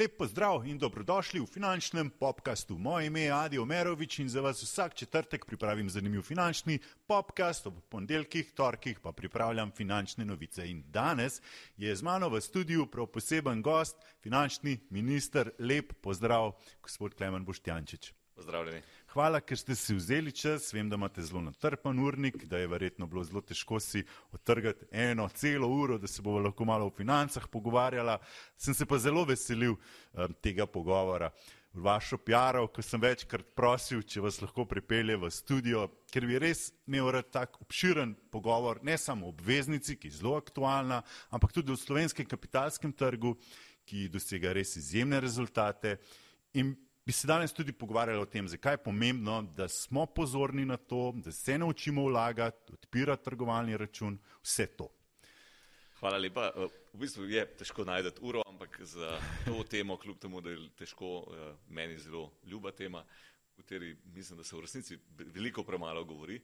Lep pozdrav in dobrodošli v finančnem podkastu. Moje ime je Adi Omerovič in za vas vsak četrtek pripravim zanimiv finančni podkast, ob ponedeljkih, torkih pa pripravljam finančne novice. In danes je z mano v studiu prav poseben gost, finančni minister. Lep pozdrav, gospod Klemen Boštjančič. Pozdravljeni. Hvala, ker ste si vzeli čas. Vem, da imate zelo natrpan urnik, da je verjetno bilo zelo težko si otrgati eno celo uro, da se bomo lahko malo o financah pogovarjala. Sem se pa zelo veselil um, tega pogovora. Vašo PR-o, ko sem večkrat prosil, če vas lahko pripelje v studio, ker bi res imel rad tak obširen pogovor, ne samo o obveznici, ki je zelo aktualna, ampak tudi o slovenskem kapitalskem trgu, ki dosega res izjemne rezultate. In bi se danes tudi pogovarjali o tem, zakaj je pomembno, da smo pozorni na to, da se naučimo vlagati, odpirati trgovalni račun, vse to. Hvala lepa. V bistvu je težko najti uro, ampak za to temo, kljub temu, da je težko, eh, meni zelo ljuba tema, o kateri mislim, da se v resnici veliko premalo govori.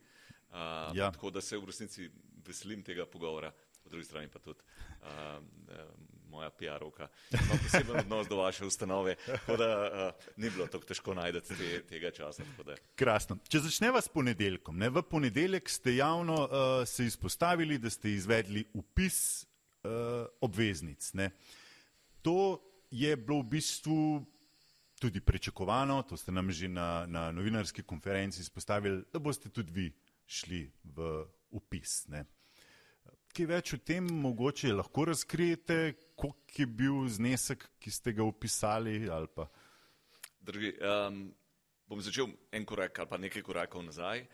Ja. Tako da se v resnici veselim tega pogovora po drugi strani pa tudi moja PR-ovka. Imam poseben odnos do vaše ustanove, tako da uh, ni bilo tako težko najti te, tega časa. Krasno. Če začneva s ponedeljkom. Ne? V ponedeljek ste javno uh, se izpostavili, da ste izvedli upis uh, obveznic. Ne? To je bilo v bistvu tudi pričakovano, to ste nam že na, na novinarski konferenci izpostavili, da boste tudi vi šli v upis. Ne? Kaj več o tem mogoče lahko razkrijete, koliko je bil znesek, ki ste ga upisali? Drži, um, bom začel en korak ali pa nekaj korakov nazaj.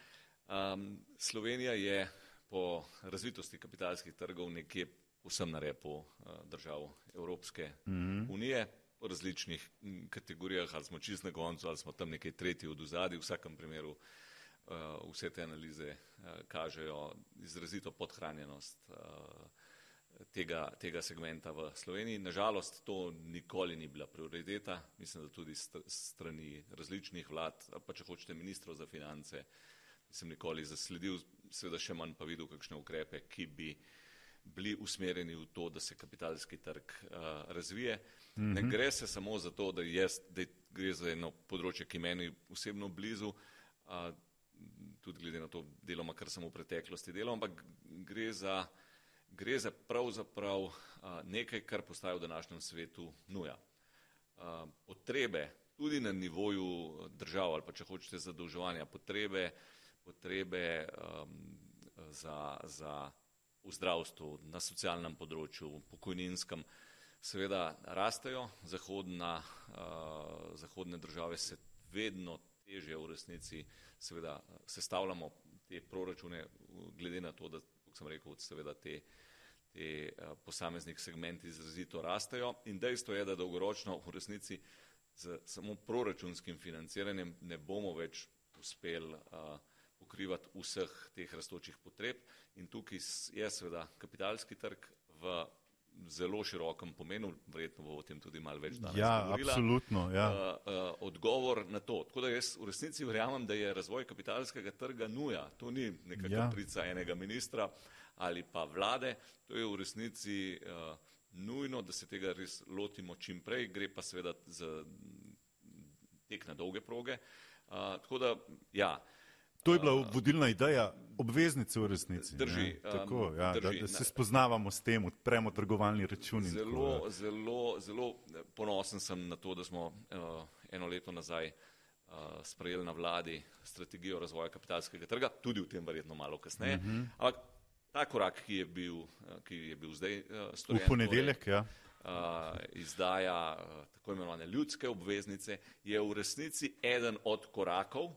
Um, Slovenija je po razvitosti kapitalskih trgov nekje vsem na repu uh, držav Evropske mm -hmm. unije, po različnih kategorijah, ali smo čist na koncu, ali smo tam nekaj tretji od ozadja, v vsakem primeru uh, vse te analize uh, kažejo izrazito podhranjenost uh, tega, tega segmenta v Sloveniji. Nažalost, to nikoli ni bila prioriteta, mislim, da tudi strani različnih vlad, pa če hočete ministrov za finance, nisem nikoli zasledil, seveda še manj pa videl kakšne ukrepe, ki bi bili usmerjeni v to, da se kapitalski trg uh, razvije. Mm -hmm. Ne gre se samo za to, da, jaz, da gre za eno področje, ki meni osebno blizu, uh, tudi glede na to deloma, kar sem v preteklosti delal, ampak gre za, gre za pravzaprav nekaj, kar postaja v današnjem svetu nuja. Potrebe tudi na nivoju držav ali pa če hočete zadolževanja, potrebe, potrebe za, za v zdravstvu, na socialnem področju, pokojninskem, seveda rastejo. Zahodna, zahodne države se vedno težje v resnici seveda sestavljamo te proračune, glede na to, da, kot sem rekel, seveda te, te eh, posameznih segmenti izrazito rastejo. In dejstvo je, da dolgoročno v resnici z samo proračunskim financiranjem ne bomo več uspeli uh, pokrivati vseh teh rastočih potreb. In tukaj je seveda kapitalski trg v zelo širokem pomenu, verjetno bo o tem tudi malo več danes. Ja, govorila, absolutno. Ja. Uh, uh, odgovor na to. Tako da jaz v resnici verjamem, da je razvoj kapitalskega trga nuja. To ni neka ja. kaprica enega ministra ali pa vlade, to je v resnici uh, nujno, da se tega res lotimo čim prej, gre pa seveda za tek na dolge proge. Uh, tako da, ja. To je bila vodilna ideja obveznice v resnici. Drži. Tako, um, ja, drži. Da, da se spoznavamo s tem, odpremo trgovalni račun. Zelo, tako, zelo, zelo ponosen sem na to, da smo uh, eno leto nazaj uh, sprejeli na vladi strategijo razvoja kapitalskega trga, tudi v tem verjetno malo kasneje. Uh mhm. -huh. Ampak ta korak, ki je bil, uh, ki je bil zdaj uh, storjen. V ponedeljek, torej, ja. Uh, izdaja uh, tako imenovane ljudske obveznice, je v resnici eden od korakov,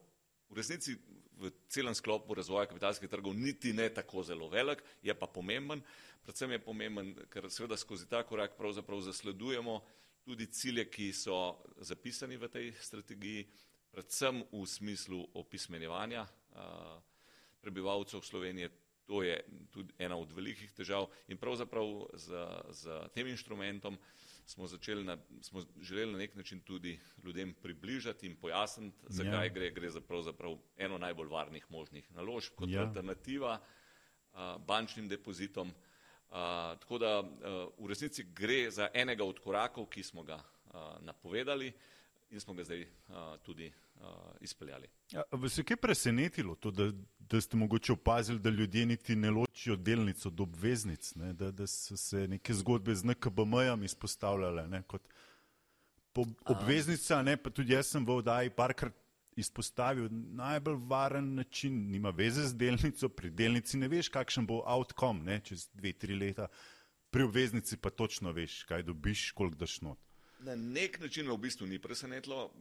v resnici v celem sklopu razvoja kapitalskih trgov niti ne tako zelo velik, je pa pomemben. Predvsem je pomemben, ker seveda skozi ta korak pravzaprav zasledujemo tudi cilje, ki so zapisani v tej strategiji, predvsem v smislu opismenjevanja prebivalcev Slovenije. To je tudi ena od velikih težav in pravzaprav z, z tem inštrumentom smo, na, smo želeli na nek način tudi ljudem približati in pojasniti, zakaj ja. gre. Gre za pravzaprav eno najbolj varnih možnih naložb kot ja. alternativa a, bančnim depozitom. Uh, tako da uh, v resnici gre za enega od korakov, ki smo ga uh, napovedali in smo ga zdaj uh, tudi uh, izpeljali. Ja, vas je kaj presenetilo to, da, da ste mogoče opazili, da ljudje niti ne ločijo delnic od obveznic, ne? Da, da so se neke zgodbe z NKBM-jem izpostavljale ne? kot obveznica, ne? pa tudi jaz sem v oddaji parkrat izpostavil najbolj varen način, nima veze z delnico, pri delnici ne veš, kakšen bo outcome ne? čez dve, tri leta, pri obveznici pa točno veš, kaj dobiš, koliko daš not. Na nek način v bistvu ni presenetilo.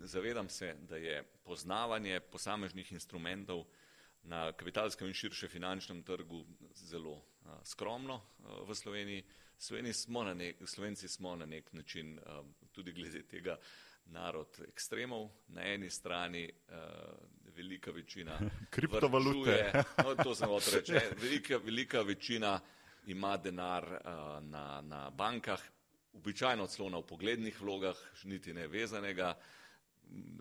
Zavedam se, da je poznavanje posameznih instrumentov na kapitalskem in širše finančnem trgu zelo a, skromno a, v Sloveniji. Sloveniji smo nek, Slovenci smo na nek način a, tudi glede tega narod ekstremov. Na eni strani velika večina kriptovalute. No, to sem hotel reči. Velika, velika večina ima denar na, na bankah, običajno celo na upoglednih vlogah, niti ne vezanega.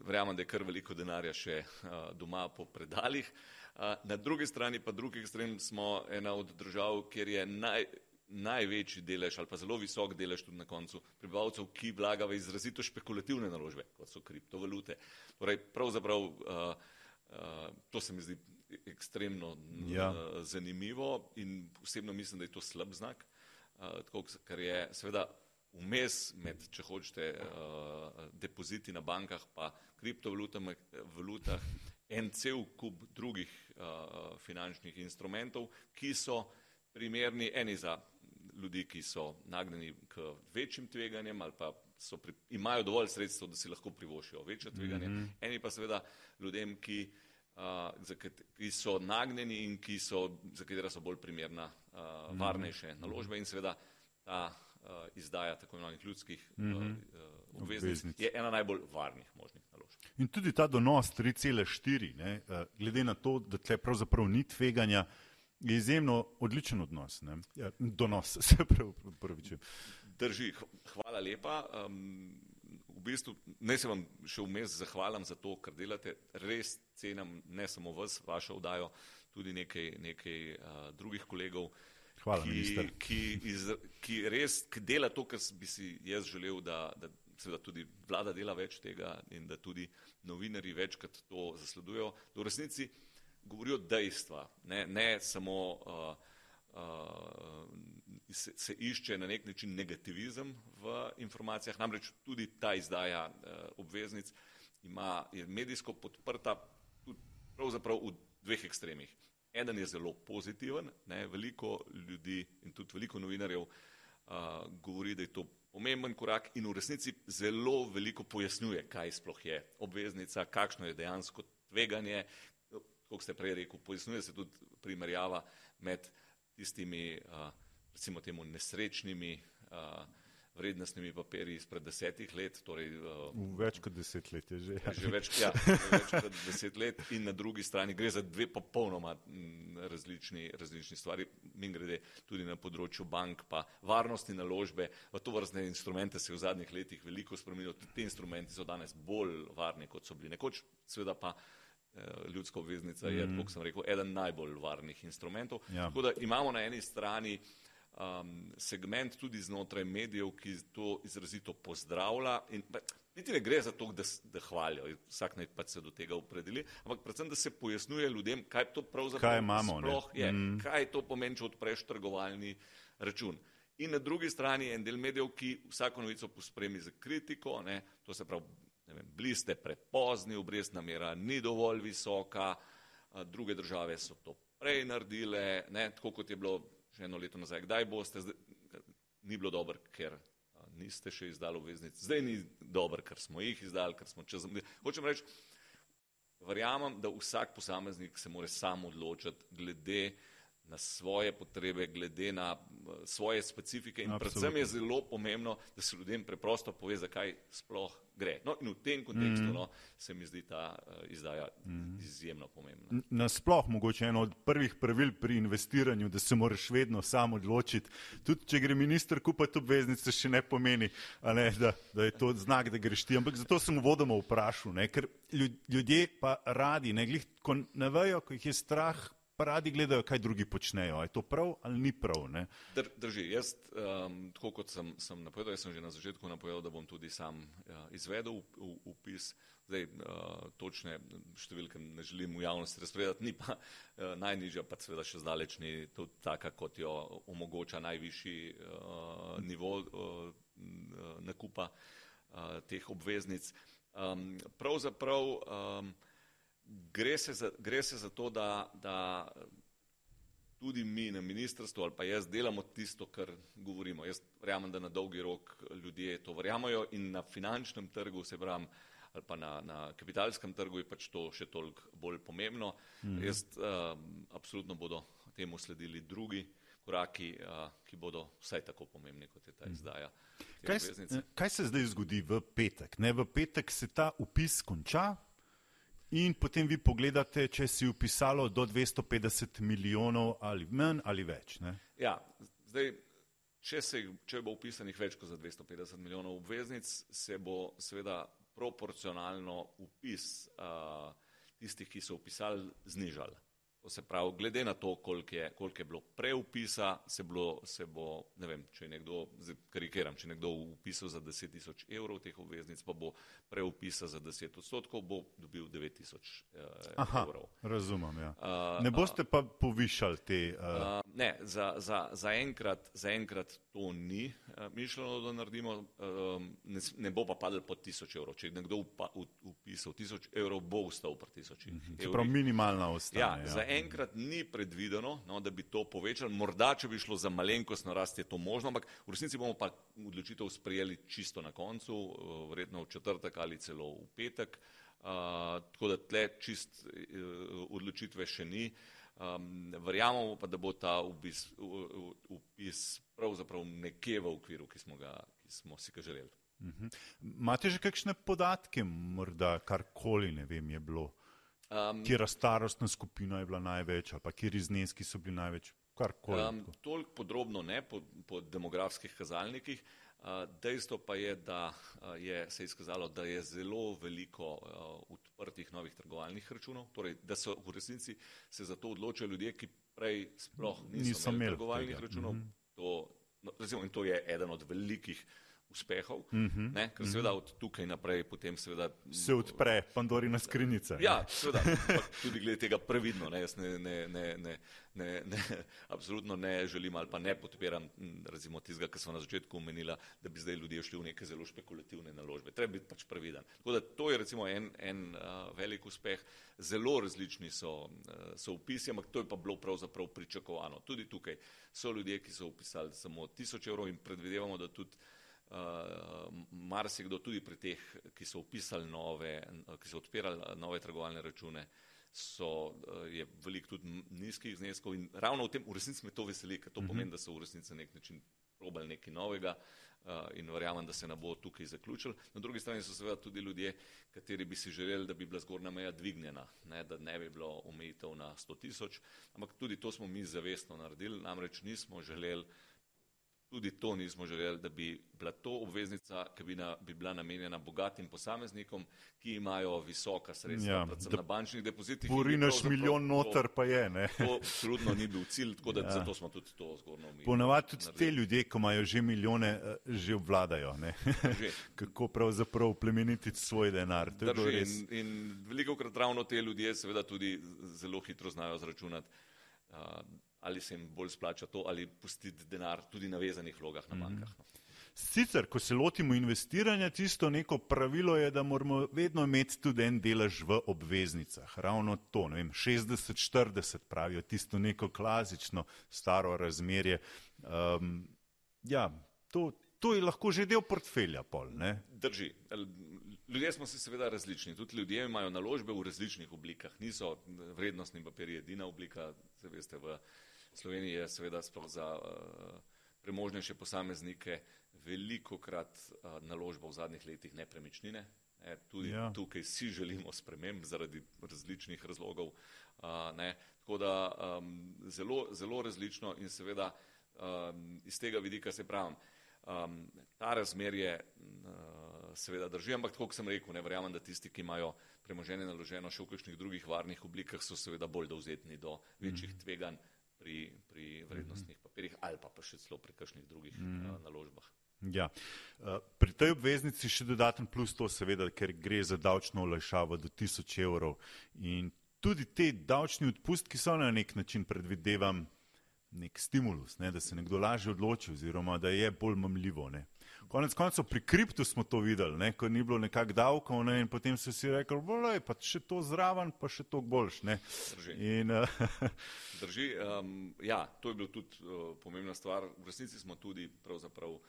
Verjamem, da je kar veliko denarja še doma po predaljih. Na drugi strani pa drugi ekstrem smo ena od držav, kjer je naj, največji delež ali pa zelo visok delež tudi na koncu prebivalcev, ki vlaga v izrazito špekulativne naložbe, kot so kriptovalute. Torej, pravzaprav uh, uh, to se mi zdi ekstremno ja. uh, zanimivo in osebno mislim, da je to slab znak, uh, tako, ker je seveda vmes med, če hočete, uh, depoziti na bankah pa kriptovalutah en cel kup drugih uh, finančnih instrumentov, ki so primerni eni za ljudi, ki so nagnjeni k večjim tveganjem ali pa pri, imajo dovolj sredstev, da si lahko privošijo večje tveganje, mm -hmm. eni pa seveda ljudem, ki, uh, ki so nagnjeni in ki so, za katera so bolj primerna uh, varnejše naložbe in seveda ta uh, izdaja tako imenovanih ljudskih mm -hmm. uh, obveznic, obveznic je ena najbolj varnih možnih naložb. In tudi ta donos 3,4, uh, glede na to, da tle pravzaprav ni tveganja, je izjemno odličen odnos. Ja, donos, se pravi, prvič. Drži, hvala lepa. Um, v bistvu ne se vam še vmes zahvalim za to, kar delate. Res cenim ne samo vas, vašo vdajo, tudi nekaj, nekaj uh, drugih kolegov. Hvala, ki, ki, iz, ki res ki dela to, kar bi si jaz želel, da, da seveda tudi vlada dela več tega in da tudi novinari večkrat to zasledujo. Do resnici govorijo dejstva, ne, ne samo uh, uh, se, se išče na nek način negativizem v informacijah, namreč tudi ta izdaja uh, obveznic ima, je medijsko podprta pravzaprav v dveh ekstremih. Eden je zelo pozitiven, ne, veliko ljudi in tudi veliko novinarjev uh, govori, da je to pomemben korak in v resnici zelo veliko pojasnjuje, kaj sploh je obveznica, kakšno je dejansko tveganje, kot ste prej rekel, pojasnjuje se tudi primerjava med tistimi, uh, recimo temu, nesrečnimi uh, vrednostnimi papirji izpred desetih let. Torej, uh, več kot deset let je že. že, več, ja, več kot deset let in na drugi strani gre za dve popolnoma različni, različni stvari. Min grede tudi na področju bank, pa varnostni naložbe. To vrstne instrumente se je v zadnjih letih veliko spremenilo. Ti instrumenti so danes bolj varni, kot so bili nekoč. Seveda pa eh, ljudska obveznica je, mm. kot sem rekel, eden najbolj varnih instrumentov. Ja. Tako da imamo na eni strani um, segment tudi znotraj medijev, ki to izrazito pozdravlja. In, niti ne gre za to, da, da hvalijo, vsak naj pač se do tega opredeli, ampak predvsem, da se pojasnjuje ljudem, kaj to pravzaprav kaj imamo, sploh ne? je, mm. kaj to pomeni, če odpreš trgovalni račun. In na drugi strani je en del medijev, ki vsako novico pospremi z kritiko, ne? to se pravi, bili ste prepozni, obrestna mera ni dovolj visoka, druge države so to prej naredile, ne? tako kot je bilo še eno leto nazaj, kdaj boste, zdaj, ni bilo dobro, ker a, niste še izdali obveznic, zdaj ni dobro, ker smo jih izdali, ker smo čez. Hočem reči, verjamem, da vsak posameznik se mora sam odločiti glede na svoje potrebe, glede na svoje specifike in Absolutno. predvsem je zelo pomembno, da se ljudem preprosto pove, zakaj sploh gre. No, in v tem kontekstu mm. no, se mi zdi ta uh, izdaja mm. izjemno pomembna. Nasploh mogoče eno od prvih pravil pri investiranju, da se moraš vedno sam odločiti. Tudi če gre minister kupiti obveznice, še ne pomeni, ne, da, da je to znak, da greš ti. Ampak zato sem uvodoma vprašal, ne, ker ljudje pa radi, ne glih, ko ne vejo, ko jih je strah pa radi gledajo, kaj drugi počnejo. Je to prav ali ni prav? Dr, drži. Jaz, um, tako kot sem, sem napovedal, sem že na začetku napovedal, da bom tudi sam uh, izvedel upis. Zdaj, uh, točne številke ne želim v javnosti razpredati, ni pa uh, najnižja, pa seveda še zdaleč ni tudi taka, kot jo omogoča najvišji uh, nivo uh, nakupa uh, teh obveznic. Um, pravzaprav um, gre se za, gre se za to, da, da tudi mi na ministrstvu ali pa jaz delamo tisto, kar govorimo. Jaz verjamem, da na dolgi rok ljudje to verjamajo in na finančnem trgu se pravim ali pa na, na kapitalskem trgu je pač to še toliko bolj pomembno. Mm. Jaz um, absolutno bodo temu sledili drugi koraki, uh, ki bodo vsaj tako pomembni, kot je ta mhm. izdaja. Kaj, kaj se zdaj zgodi v petek? Ne, v petek se ta upis konča, In potem vi pogledate, če si upisalo do 250 milijonov ali manj ali več. Ne? Ja, zdaj, če, se, če bo upisanih več kot za 250 milijonov obveznic, se bo seveda proporcionalno upis uh, tistih, ki so upisali, znižal. Se pravi, glede na to, koliko je, koliko je bilo preupisa, se, bilo, se bo, ne vem, če nekdo, karikiram, če nekdo upisal za 10 tisoč evrov teh obveznic, pa bo preupisa za 10 odstotkov, bo dobil 9 tisoč eh, evrov. Razumem, ja. Uh, ne boste pa povišali te. Uh... Uh, ne, za, za, za, enkrat, za enkrat to ni uh, mišljeno, da naredimo, uh, ne, ne bo pa padel pod 1000 evrov. Če nekdo upa, upisal 1000 evrov, bo ustal pri 1000 evrov. Uh -huh. Prav minimalna ostane. Ja, ja zaenkrat ni predvideno, no, da bi to povečali. Morda, če bi šlo za malenkostno rast, je to možno, ampak v resnici bomo pa odločitev sprejeli čisto na koncu, eh, verjetno v četrtek ali celo v petek. Uh, tako da tle čist uh, odločitve še ni. Um, verjamemo pa, da bo ta upis, upis pravzaprav nekje v okviru, ki smo, ga, ki smo si ga želeli. Uh mhm. -huh. Imate že kakšne podatke, morda karkoli, ne vem, je bilo? Um, Kjera starostna skupina je bila največ, ali pa kjeri zneski so bili največ, karkoli. Um, toliko podrobno ne po, po demografskih kazalnikih. Uh, dejstvo pa je, da uh, je se izkazalo, da je zelo veliko uh, odprtih novih trgovalnih računov, torej da so v resnici se za to odločili ljudje, ki prej sploh niso, niso imeli trgovalnih tega. računov. Mm -hmm. To, no, recimo, in to je eden od velikih uspehov, mm -hmm. ne, ker seveda mhm. od tukaj naprej potem seveda se odpre Pandorina skrinjica. Ja, seveda, tudi glede tega previdno, ne, jaz ne, ne, ne, ne, ne, ne, absolutno ne želim ali pa ne podpiram recimo tistega, kar smo na začetku omenila, da bi zdaj ljudje šli v neke zelo špekulativne naložbe. Treba biti pač previden. Tako da to je recimo en, en uh, velik uspeh. Zelo različni so, uh, so upisi, ampak to je pa bilo pravzaprav pričakovano. Tudi tukaj so ljudje, ki so upisali samo tisoč evrov in predvidevamo, da tudi marsikdo tudi pri teh, ki so upisali nove, ki so odpirali nove trgovalne račune, so, uh, je veliko tudi nizkih zneskov in ravno v tem, v resnici me to veseli, ker to uh mhm. -huh. pomeni, da so v resnici na nek način probali nekaj novega uh, in verjamem, da se ne bo tukaj zaključil. Na drugi strani so seveda tudi ljudje, kateri bi si želeli, da bi bila zgornja meja dvignjena, ne, da ne bi bilo omejitev na 100 tisoč, ampak tudi to smo mi zavestno naredili, namreč nismo želeli Tudi to nismo želeli, da bi bila to obveznica, ki bi, na, bi bila namenjena bogatim posameznikom, ki imajo visoka sredstva, ja, predvsem na bančnih depozitih. Porinaš milijon noter, pa je. Ne? To absolutno ni bil cilj, tako da ja. zato smo tudi to zgorno umili. Ponavadi tudi naredili. te ljudje, ki imajo že milijone, eh, že obvladajo. Že. Kako pravzaprav plemeniti svoj denar. Drži, res... in, in veliko krat ravno te ljudje seveda tudi zelo hitro znajo zračunati. Uh, ali se jim bolj splača to, ali pustiti denar tudi na vezanih vlogah na bankah. No. Sicer, ko se lotimo investiranja, tisto neko pravilo je, da moramo vedno imeti tudi en delež v obveznicah. Ravno to, ne vem, 60-40 pravijo, tisto neko klasično staro razmerje. Um, ja, to, to je lahko že del portfelja pol, ne? Drži. Ljudje smo si seveda različni, tudi ljudje imajo naložbe v različnih oblikah, niso vrednostni papirji edina oblika, se veste, v Sloveniji je seveda sploh za uh, premožnejše posameznike veliko krat uh, naložba v zadnjih letih nepremičnine. Ne, tudi ja. tukaj si želimo sprememb zaradi različnih razlogov. Uh, ne, tako da um, zelo, zelo različno in seveda um, iz tega vidika se pravim, um, ta razmerje uh, seveda drži, ampak tako, kot sem rekel, ne verjamem, da tisti, ki imajo premoženje naloženo še v kakšnih drugih varnih oblikah, so seveda bolj dovzetni do večjih mm -hmm. tveganj pri, pri vrednostnih papirjih ali pa, pa še celo pri kakšnih drugih mm naložbah. Ja. Pri tej obveznici še dodaten plus to, seveda, ker gre za davčno olajšavo do 1000 evrov. In tudi te davčni odpustki so na nek način predvidevam nek stimulus, ne, da se nekdo lažje odloči oziroma da je bolj mamljivo. Ne. Konec koncev pri kriptu smo to videli, ne, ko ni bilo nekak davkov ne, in potem so si rekli, bolj, pa še to zraven, pa še to boljš. Ne. Drži. In, uh, Drži. Um, ja, to je bila tudi uh, pomembna stvar. V resnici smo tudi pravzaprav uh,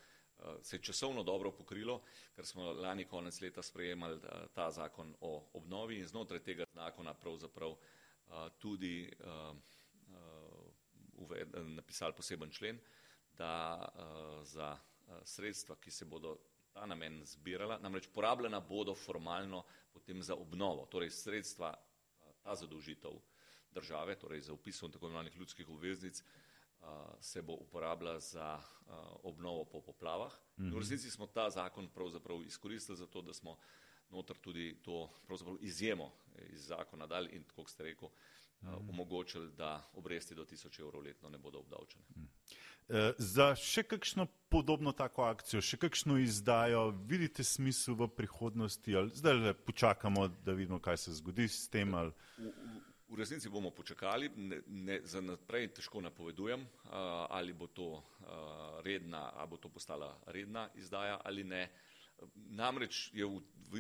se je časovno dobro pokrilo, ker smo lani konec leta sprejemali uh, ta zakon o obnovi in znotraj tega zakona pravzaprav uh, tudi uh, uved, napisali poseben člen, da uh, za uh, sredstva, ki se bodo ta namen zbirala, namreč porabljena bodo formalno potem za obnovo, torej sredstva, uh, ta zadolžitev države, torej za upisom tako imenovanih ljudskih obveznic, uh, se bo uporabljala za obnovo po poplavah. Mm -hmm. V resnici smo ta zakon pravzaprav izkoristili za to, da smo notr tudi to izjemo iz zakona dali in, kot ste rekel, uh, uh, omogočili, da obresti do 1000 evrov letno ne bodo obdavčene. Mm. Za še kakšno podobno tako akcijo, še kakšno izdajo, vidite smisel v prihodnosti ali zdaj le počakamo, da vidimo, kaj se zgodi s tem? Ali... V, v, resnici bomo počakali, ne, ne, za naprej težko napovedujem, uh, ali bo to uh, redna, ali bo to postala redna izdaja ali ne. Namreč je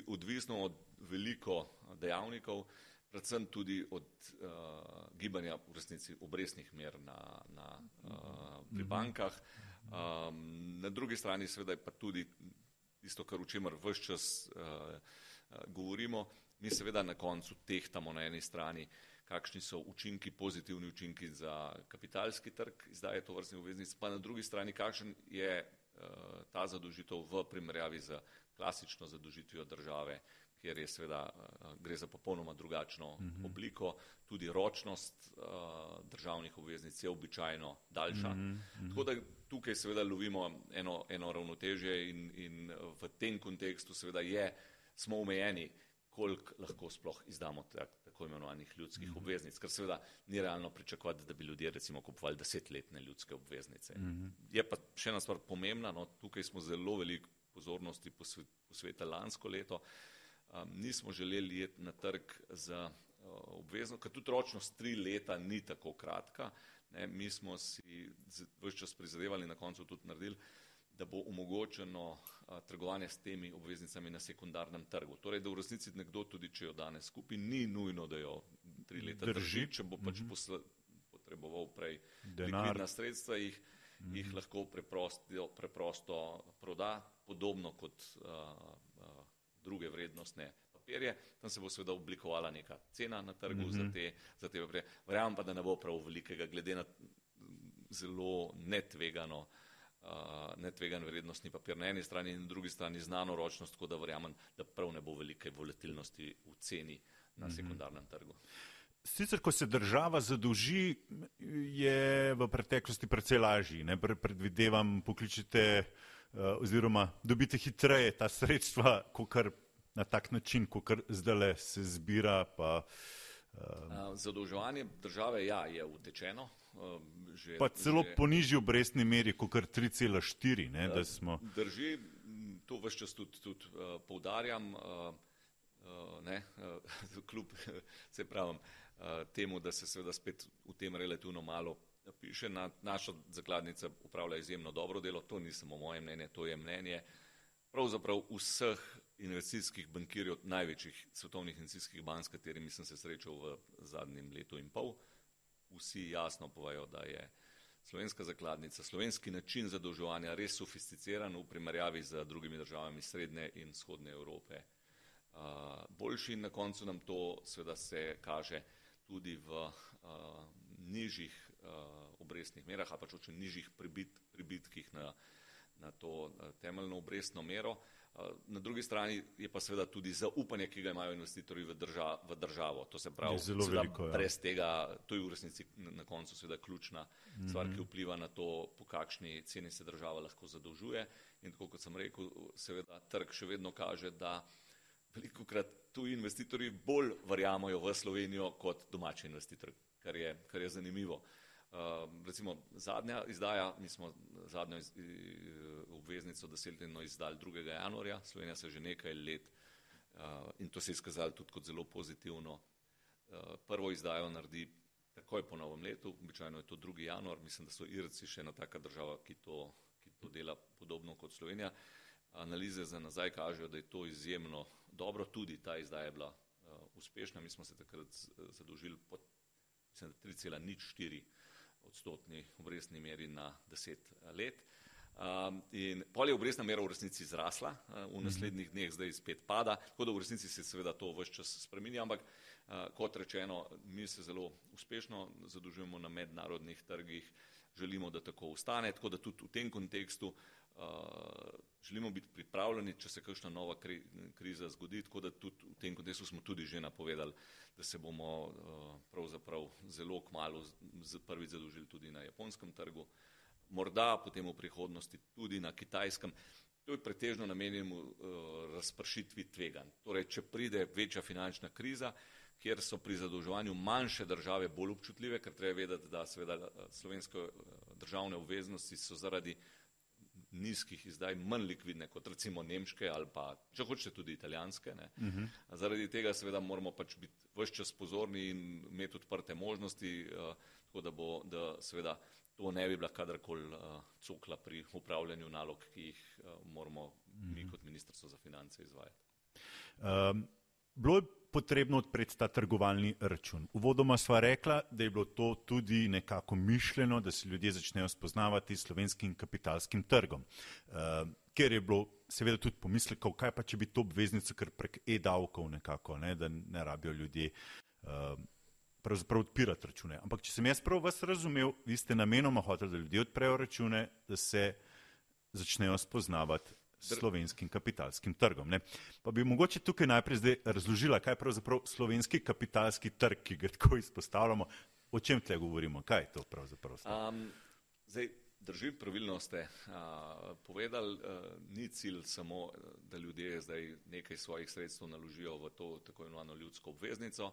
odvisno od veliko dejavnikov, uh, predvsem tudi od uh, gibanja v resnici obrestnih mer na, na, uh, pri mhm. bankah. Um, na drugi strani seveda je pa tudi tisto, kar v čemer vse čas uh, govorimo. Mi seveda na koncu tehtamo na eni strani, kakšni so učinki, pozitivni učinki za kapitalski trg, izdaje to vrstnih obveznic, pa na drugi strani, kakšen je uh, ta zadožitev v primerjavi z klasično zadožitvijo države, uh, kjer je seveda eh, gre za popolnoma drugačno mhm. -huh. obliko, tudi ročnost uh, državnih obveznic je običajno daljša. Uh -huh. Tako da tukaj seveda lovimo eno, eno ravnotežje in, in v tem kontekstu seveda je, smo omejeni, koliko lahko sploh izdamo tak, tako imenovanih ljudskih mhm. -huh. obveznic, ker seveda ni realno pričakovati, da bi ljudje recimo kupovali desetletne ljudske obveznice. Mhm. -huh. Je pa še ena stvar pomembna, no, tukaj smo zelo veliko pozornosti posvetili lansko leto, uh, um, nismo želeli iti na trg za uh, obvezno, ker tudi ročnost tri leta ni tako kratka. Ne, mi smo si vse čas prizadevali, na koncu tudi naredili, da bo omogočeno uh, trgovanje s temi obveznicami na sekundarnem trgu. Torej, da v resnici nekdo tudi, če jo danes kupi, ni nujno, da jo tri leta drži, drži če bo pač mm -hmm. potreboval prej likvidna sredstva, jih, mm -hmm. jih lahko preprosto, preprosto proda, podobno kot uh, druge vrednostne papirje, tam se bo seveda oblikovala neka cena na trgu mm -hmm. za mhm. te, za te papirje. Verjamem pa, da ne bo prav velikega, glede na zelo netvegano, uh, netvegan vrednostni papir na eni strani in na drugi strani znano ročnost, tako da verjamem, da prav ne bo velike volatilnosti v ceni na mm -hmm. sekundarnem trgu. Sicer, ko se država zadolži, je v preteklosti precej lažji. Ne? Predvidevam, pokličite uh, oziroma dobite hitreje ta sredstva, kot na tak način, kot zdaj se zbira. Pa, uh, Zadolževanje države ja, je utečeno. Že, pa celo že, po nižji obrestni meri, kot 3,4. Smo... Drži, to vse čas tudi, tudi uh, poudarjam, uh, uh, ne, uh, kljub se pravim uh, temu, da se seveda spet v tem relativno malo piše, na, naša zakladnica upravlja izjemno dobro delo, to ni samo moje mnenje, to je mnenje pravzaprav vseh investicijskih bankirjev, največjih svetovnih investicijskih bank, s katerimi sem se srečal v zadnjem letu in pol. Vsi jasno povajo, da je slovenska zakladnica, slovenski način zadolževanja res sofisticiran v primerjavi z drugimi državami srednje in vzhodne Evrope. Uh, boljši in na koncu nam to seveda se kaže tudi v uh, nižjih obrestnih merah, ali pač v nižjih pribit, pribitkih na, na to temeljno obrestno mero. Na drugi strani je pa seveda tudi zaupanje, ki ga imajo investitorji v, drža, v državo. To se pravi, zelo veliko. Ja. Brez tega, to je v resnici na koncu seveda ključna mm -hmm. stvar, ki vpliva na to, po kakšni ceni se država lahko zadolžuje. In tako kot sem rekel, seveda trg še vedno kaže, da veliko krat tuji investitorji bolj verjamajo v Slovenijo kot domači investitorji, kar je, kar je zanimivo. Uh, recimo zadnja izdaja, mi smo zadnjo iz, obveznico desetletno izdali 2. januarja, Slovenija se že nekaj let uh, in to se je izkazalo tudi kot zelo pozitivno. Uh, prvo izdajo naredi takoj po novem letu, običajno je to 2. januar, mislim, da so Irci še ena taka država, ki to, ki to dela podobno kot Slovenija. Analize za nazaj kažejo, da je to izjemno dobro, tudi ta izdaja je bila uh, uspešna, mi smo se takrat zadolžili pod 3,04 odstotni obrestni meri na deset let. Um, in pol je obrestna mera v resnici zrasla, uh, v mhm. naslednjih dneh zdaj spet pada, tako da v resnici se seveda to vse čas spreminja, ampak uh, kot rečeno, mi se zelo uspešno zadolžujemo na mednarodnih trgih, želimo, da tako ostane, tako da tudi v tem kontekstu uh, želimo biti pripravljeni, če se kakšna nova kri, kriza zgodi, tako da tudi v tem kontekstu smo tudi že napovedali, da se bomo uh, pravzaprav zelo kmalo prvič zadolžili tudi na japonskem trgu, morda potem v prihodnosti tudi na kitajskem. To je pretežno namenjeno uh, razpršitvi tveganj. Torej, če pride večja finančna kriza, kjer so pri zadolževanju manjše države bolj občutljive, ker treba vedeti, da seveda slovenske državne obveznosti so zaradi nizkih izdaj manj likvidne kot recimo nemške ali pa, če hočete, tudi italijanske. Uh mhm. -huh. Zaradi tega seveda moramo pač biti vse čas pozorni in imeti odprte možnosti, uh, tako da bo, da seveda to ne bi bila kadarkoli uh, cokla pri upravljanju nalog, ki jih uh, moramo uh -huh. mi mhm. kot ministrstvo za finance izvajati. Um, bilo je potrebno odpreti ta trgovalni račun. Uvodoma sva rekla, da je bilo to tudi nekako mišljeno, da se ljudje začnejo spoznavati s slovenskim kapitalskim trgom. Uh, ker je bilo seveda tudi pomislekov, kaj pa če bi to obveznico kar prek e-davkov nekako, ne, da ne rabijo ljudje uh, pravzaprav odpirati račune. Ampak če sem jaz prav vas razumel, vi ste namenoma hoteli, da ljudje odprejo račune, da se začnejo spoznavati slovenskim kapitalskim trgom. Ne. Pa bi mogoče tukaj najprej zdaj razložila, kaj je pravzaprav slovenski kapitalski trg, ki ga tako izpostavljamo, o čem tle govorimo, kaj je to pravzaprav? Um, zdaj, drži, pravilno ste a, povedali, a, ni cilj samo, da ljudje zdaj nekaj svojih sredstev naložijo v to tako imenovano ljudsko obveznico.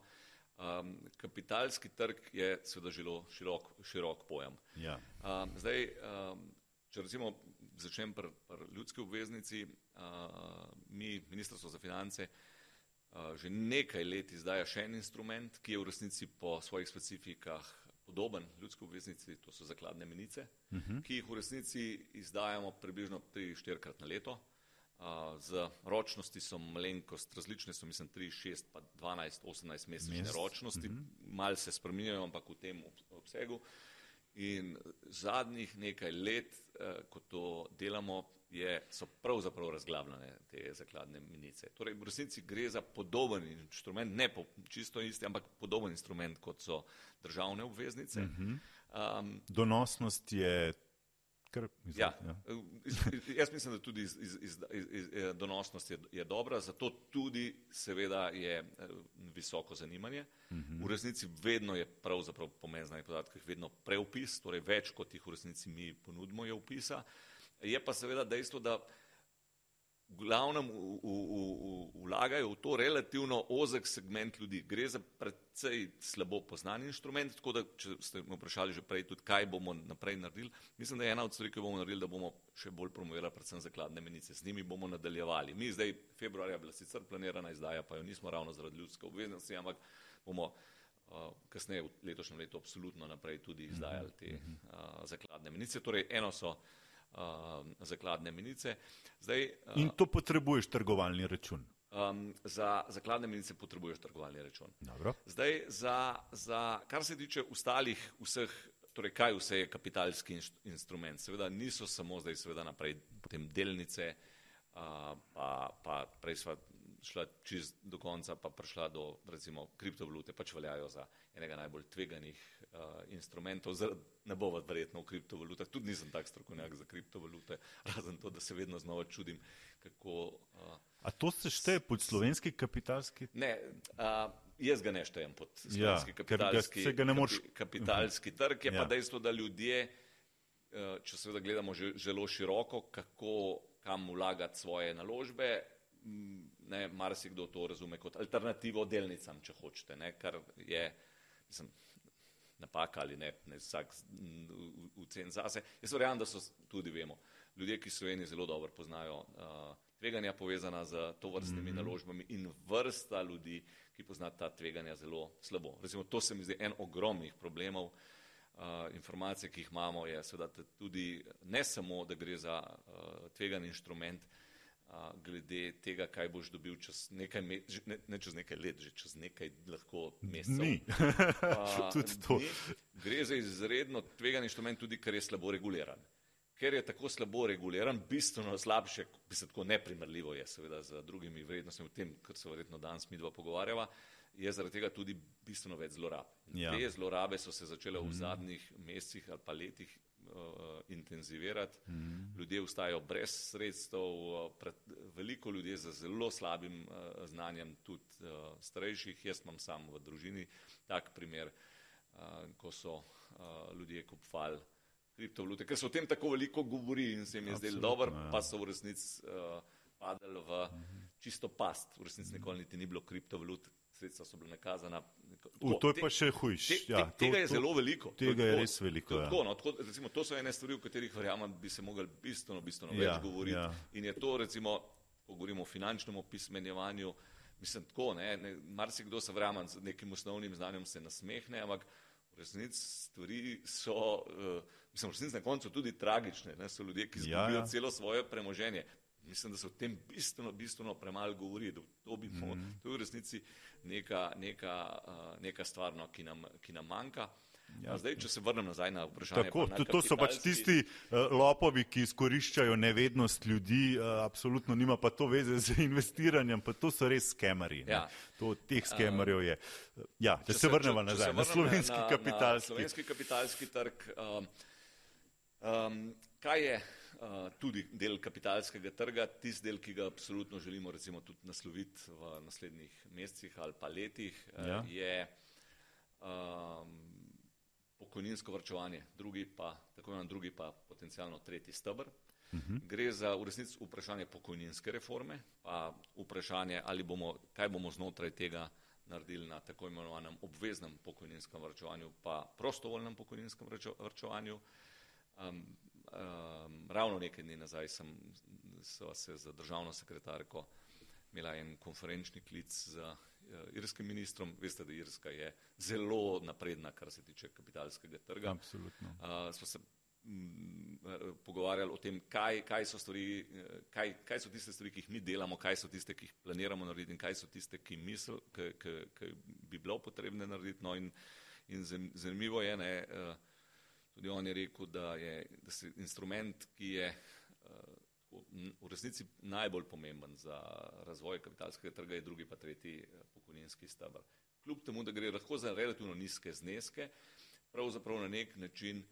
Um, kapitalski trg je seveda zelo širok, širok pojem. Ja. Um, zdaj, um, če recimo začnem pri pr ljudski obveznici. Uh, mi, Ministrstvo za finance, uh, že nekaj let izdaja še en instrument, ki je v resnici po svojih specifikah podoben ljudski obveznici, to so zakladne menice, uh mhm. -huh. ki jih v resnici izdajamo približno 3-4krat na leto. Uh, z ročnosti so malenkost različne, so mislim 3, 6, pa 12, 18 mesečne Mest. ročnosti, uh mhm. -huh. mal se spreminjajo, ampak v tem obsegu. Uh, In zadnjih nekaj let, eh, ko to delamo, je, so pravzaprav razglavljene te zakladne minice. Torej, v resnici gre za podoben inštrument, ne po, čisto isti, ampak podoben inštrument, kot so državne obveznice. Uh -huh. um, Donosnost je Kar, mislim, ja. Ja. Jaz mislim, da tudi iz, iz, iz, iz, iz, donosnost je, je dobra, zato tudi seveda je eh, visoko zanimanje. Uh mhm. -huh. V resnici vedno je pravzaprav pomen znanih podatkov, vedno preupis, torej več kot jih v resnici mi ponudimo je upisa. Je pa seveda dejstvo, da glavnem vlagajo v to relativno ozek segment ljudi. Gre za predvsej slabo poznan inštrument, tako da, če ste me vprašali že prej tudi, kaj bomo naprej naredili, mislim, da je ena od stvari, ki bomo naredili, da bomo še bolj promovirali predvsem zakladne menice. Z njimi bomo nadaljevali. Mi zdaj februarja bila sicer planirana izdaja, pa jo nismo ravno zaradi ljudske obveznosti, ampak bomo uh, kasneje v letošnjem letu absolutno naprej tudi izdajali te uh, zakladne menice. Torej, eno so uh, zakladne menice. Zdaj, uh, In to potrebuješ trgovalni račun. Um, za zakladne menice potrebuješ trgovalni račun. Dobro. Zdaj, za, za, kar se tiče ostalih vseh, torej kaj vse je kapitalski instrument, seveda niso samo zdaj seveda naprej potem delnice, uh, pa, pa prej sva šla čez do konca, pa prišla do recimo kriptovalute, pač veljajo za enega najbolj tveganih uh, instrumentov. Zar, ne bo verjetno v kriptovalutah, tudi nisem tak strokovnjak za kriptovalute, razen to, da se vedno znova čudim, kako. Uh, A to se šteje pod slovenski kapitalski? Ne, uh, jaz ga ne štejem pod slovenski Ja, kapitalski, ga- ga ne moreš- kapi, kapitalski trg. Je Ja. pa dejstvo, da ljudje, uh, če seveda gledamo že, zelo široko, kako kam vlagati svoje naložbe. m, Ne, marsikdo to razume kot alternativo delnicam, če hočete, ne, kar je, mislim, napaka ali ne, ne vsak v, v cen zase. Jaz verjamem, da so tudi vemo, ljudje, ki Sloveniji zelo dobro poznajo uh, tveganja povezana z to vrstnimi mm -hmm. naložbami in vrsta ljudi, ki pozna ta tveganja zelo slabo. Recimo, to se mi zdi en ogromnih problemov. Uh, informacije, ki jih imamo, je seveda tudi ne samo, da gre za uh, tvegan inštrument, uh, glede tega, kaj boš dobil čez nekaj, me, ne, ne čez nekaj let, že čez nekaj lahko mesecev. Tudi to. ni. Gre za izredno tvegan inštrument, tudi ker je slabo reguliran. Ker je tako slabo reguliran, bistveno slabše, se tako neprimerljivo je seveda z drugimi vrednostmi, v tem, kar se verjetno danes mi dva pogovarjava, je zaradi tega tudi bistveno več zlorab. Ja. Te zlorabe so se začele v zadnjih mesecih ali pa letih intenzivirati. Mm. Ljudje vstajajo brez sredstev, uh, pred, veliko ljudi z zelo slabim uh, znanjem, tudi uh, starejših. Jaz imam sam v družini tak primer, uh, ko so uh, ljudje kupovali kriptovalute, ker se o tem tako veliko govori in se jim je zdelo dobro, ja. pa so v resnici uh, padali v čisto past. V resnici nikoli niti ni bilo kriptovalut, sredstva so bila nakazana. U, to je pa še hujš. Te, te, Ja, to- tega je to- zelo veliko. To Tega je tako- res veliko. to je Ja. Tako, no, tako, recimo, to so ene stvari, o katerih verjamem, bi se mogli bistveno, bistveno Ja, več govoriti. ja. In je to, recimo, ko govorimo o finančnem opismenjevanju, mislim tako, ne, ne, marsikdo se verjamem z nekim osnovnim znanjem se nasmehne, ampak v resnici stvari so, uh, mislim, v resnici na koncu tudi tragične. Ne, so ljudje, ki Ja, izgubijo ja. celo svoje premoženje. Mislim, da se o tem bistveno, bistveno premalo govori. da To, bi, mm. Mhm. to je v resnici neka, neka, uh, neka stvar, no, ki, nam, ki nam manjka. Ja. Zdaj, če se vrnem nazaj na vprašanje. Tako, pa na to, to so pač tisti uh, lopovi, ki izkoriščajo nevednost ljudi, uh, absolutno nima pa to veze z investiranjem, pa to so res skemerji. ne. Ja. To teh skemerjev je. Ja, če Če se vrnemo če- če nazaj se na vrnem slovenski na- na kapitalski. Slovenski kapitalski trg. Um, um, kaj je tudi del kapitalskega trga, tisti del, ki ga absolutno želimo recimo tudi nasloviti v naslednjih mesecih ali pa letih, uh, Ja. je um, pokojninsko vrčevanje, drugi pa, tako imenovan drugi pa potencialno tretji stebr. Gre za v resnici vprašanje pokojninske reforme, pa vprašanje, ali bomo, kaj bomo znotraj tega naredili na tako imenovanem obveznem pokojninskem vrčevanju, pa prostovoljnem pokojninskem vrčevanju. Um, um, ravno nekaj dni nazaj sem se z državno sekretarko imela en konferenčni klic z uh, irskim ministrom. Veste, da Irska je zelo napredna, kar se tiče kapitalskega trga. Absolutno. Uh, smo se mm, eh, pogovarjali o tem, kaj, kaj, so stvari, eh, kaj, kaj so tiste stvari, ki jih mi delamo, kaj so tiste, ki jih planiramo narediti in kaj so tiste, ki, misl, ki, ki, ki bi bilo potrebne narediti. No in, in zan- zanimivo je, ne, eh, tudi on je rekel, da je da se instrument, ki je eh, v- resnici najbolj pomemben za razvoj kapitalskega trga, je drugi pa tretji eh, pokojninski stebr. Kljub temu, da gre lahko za relativno nizke zneske, pravzaprav na nek način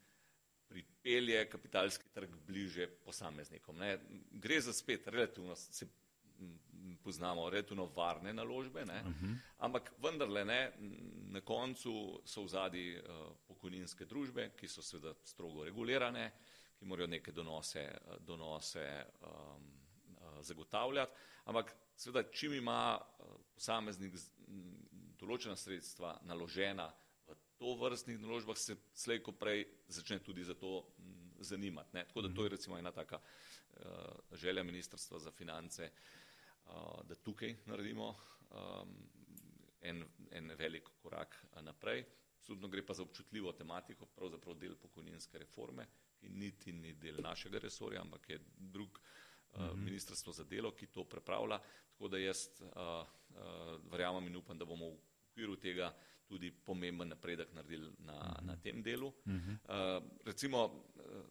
pripelje kapitalski trg bliže posameznikom. Ne. Gre za spet relativno, se poznamo, relativno varne naložbe, ne. ampak vendarle ne, na koncu so v zadnji uh, pokojninske družbe, ki so seveda strogo regulirane, ki morajo neke donose, eh, donose um, uh, zagotavljati, ampak seveda čim ima uh, posameznik določena sredstva naložena v to vrstnih naložbah, se slej ko prej začne tudi za to zanimati. Ne? Tako da to je recimo ena taka uh, želja Ministrstva za finance, uh, da tukaj naredimo um, en, en velik korak uh, naprej. Absolutno gre pa za občutljivo tematiko, pravzaprav del pokojninske reforme, ki niti ni del našega resorja, ampak je drug uh, ministrstvo za delo, ki to prepravlja. Tako da jaz uh, uh, verjamem in upam, da bomo v okviru tega tudi pomemben napredek naredili na, na tem delu. Uh, recimo, uh,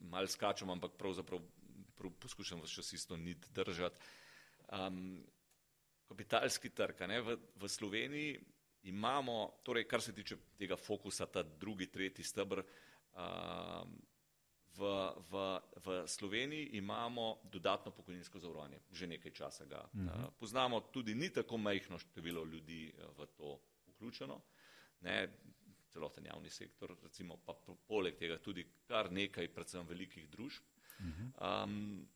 mal skačem, ampak pravzaprav prav poskušam vas čas isto nit držati. Um, kapitalski trg. V, v Sloveniji imamo, torej, kar se tiče tega fokusa, ta drugi, tretji stebr. Uh, v, v, v Sloveniji imamo dodatno pokojninsko zavarovanje, že nekaj časa ga -huh. uh, poznamo, tudi ni tako majhno število ljudi v to vključeno. Ne, celoten javni sektor, recimo pa poleg tega tudi kar nekaj, predvsem velikih družb. Uh -huh. um,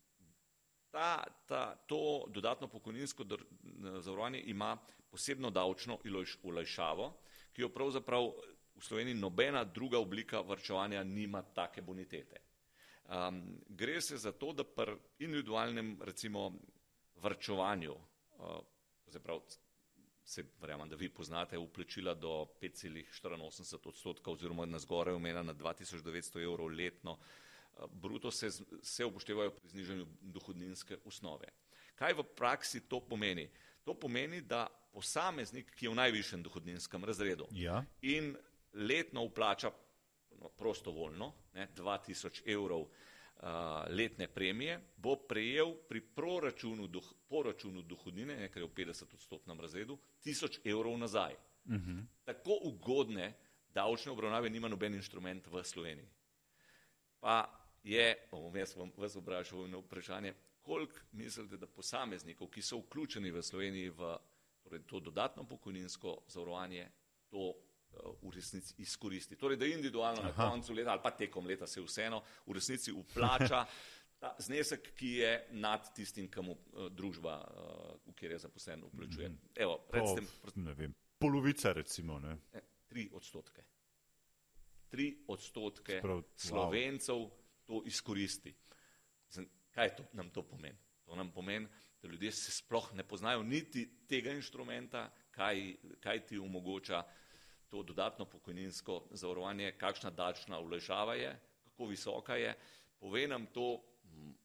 ta, ta, to dodatno pokojninsko zavarovanje ima posebno davčno olajšavo, ki jo pravzaprav v Sloveniji nobena druga oblika vrčevanja nima take bonitete. Um, gre se za to, da pri individualnem recimo vrčevanju, uh, zaprav, se verjamem, da vi poznate uplačila do 5,84 odstotka oziroma na zgoraj omena na 2900 evrov letno, uh, bruto se, se upoštevajo pri znižanju dohodninske osnove. Kaj v praksi to pomeni? To pomeni, da posameznik, ki je v najvišjem dohodninskem razredu ja. in letno uplača no, prostovoljno, ne, 2000 evrov uh, letne premije, bo prejel pri proračunu, doh, poračunu dohodnine, nekaj v 50 odstotnem razredu, 1000 evrov nazaj. Uh mhm. -huh. Tako ugodne davčne obravnave nima noben inštrument v Sloveniji. Pa je, bom jaz vam vas obražal na vprašanje, koliko mislite, da posameznikov, ki so vključeni v Sloveniji v torej to dodatno pokojninsko zavarovanje, to v resnici izkoristi. Torej, da individualno Aha. na koncu leta ali pa tekom leta se vseeno v resnici uplača ta znesek, ki je nad tistim, kamu uh, družba, uh, v kjer je zaposlen, vplačuje. Mhm. Evo, recite, oh, ne vem, polovica recimo. Ne, tri odstotke. Tri odstotke Sprav, slovencev wow. To izkoristi. Kaj to, nam to pomeni? To nam pomeni, da ljudje se sploh ne poznajo niti tega inštrumenta, kaj, kaj ti omogoča uh, to dodatno pokojninsko zavarovanje, kakšna dačna ulešava je, kako visoka je. Pove nam to,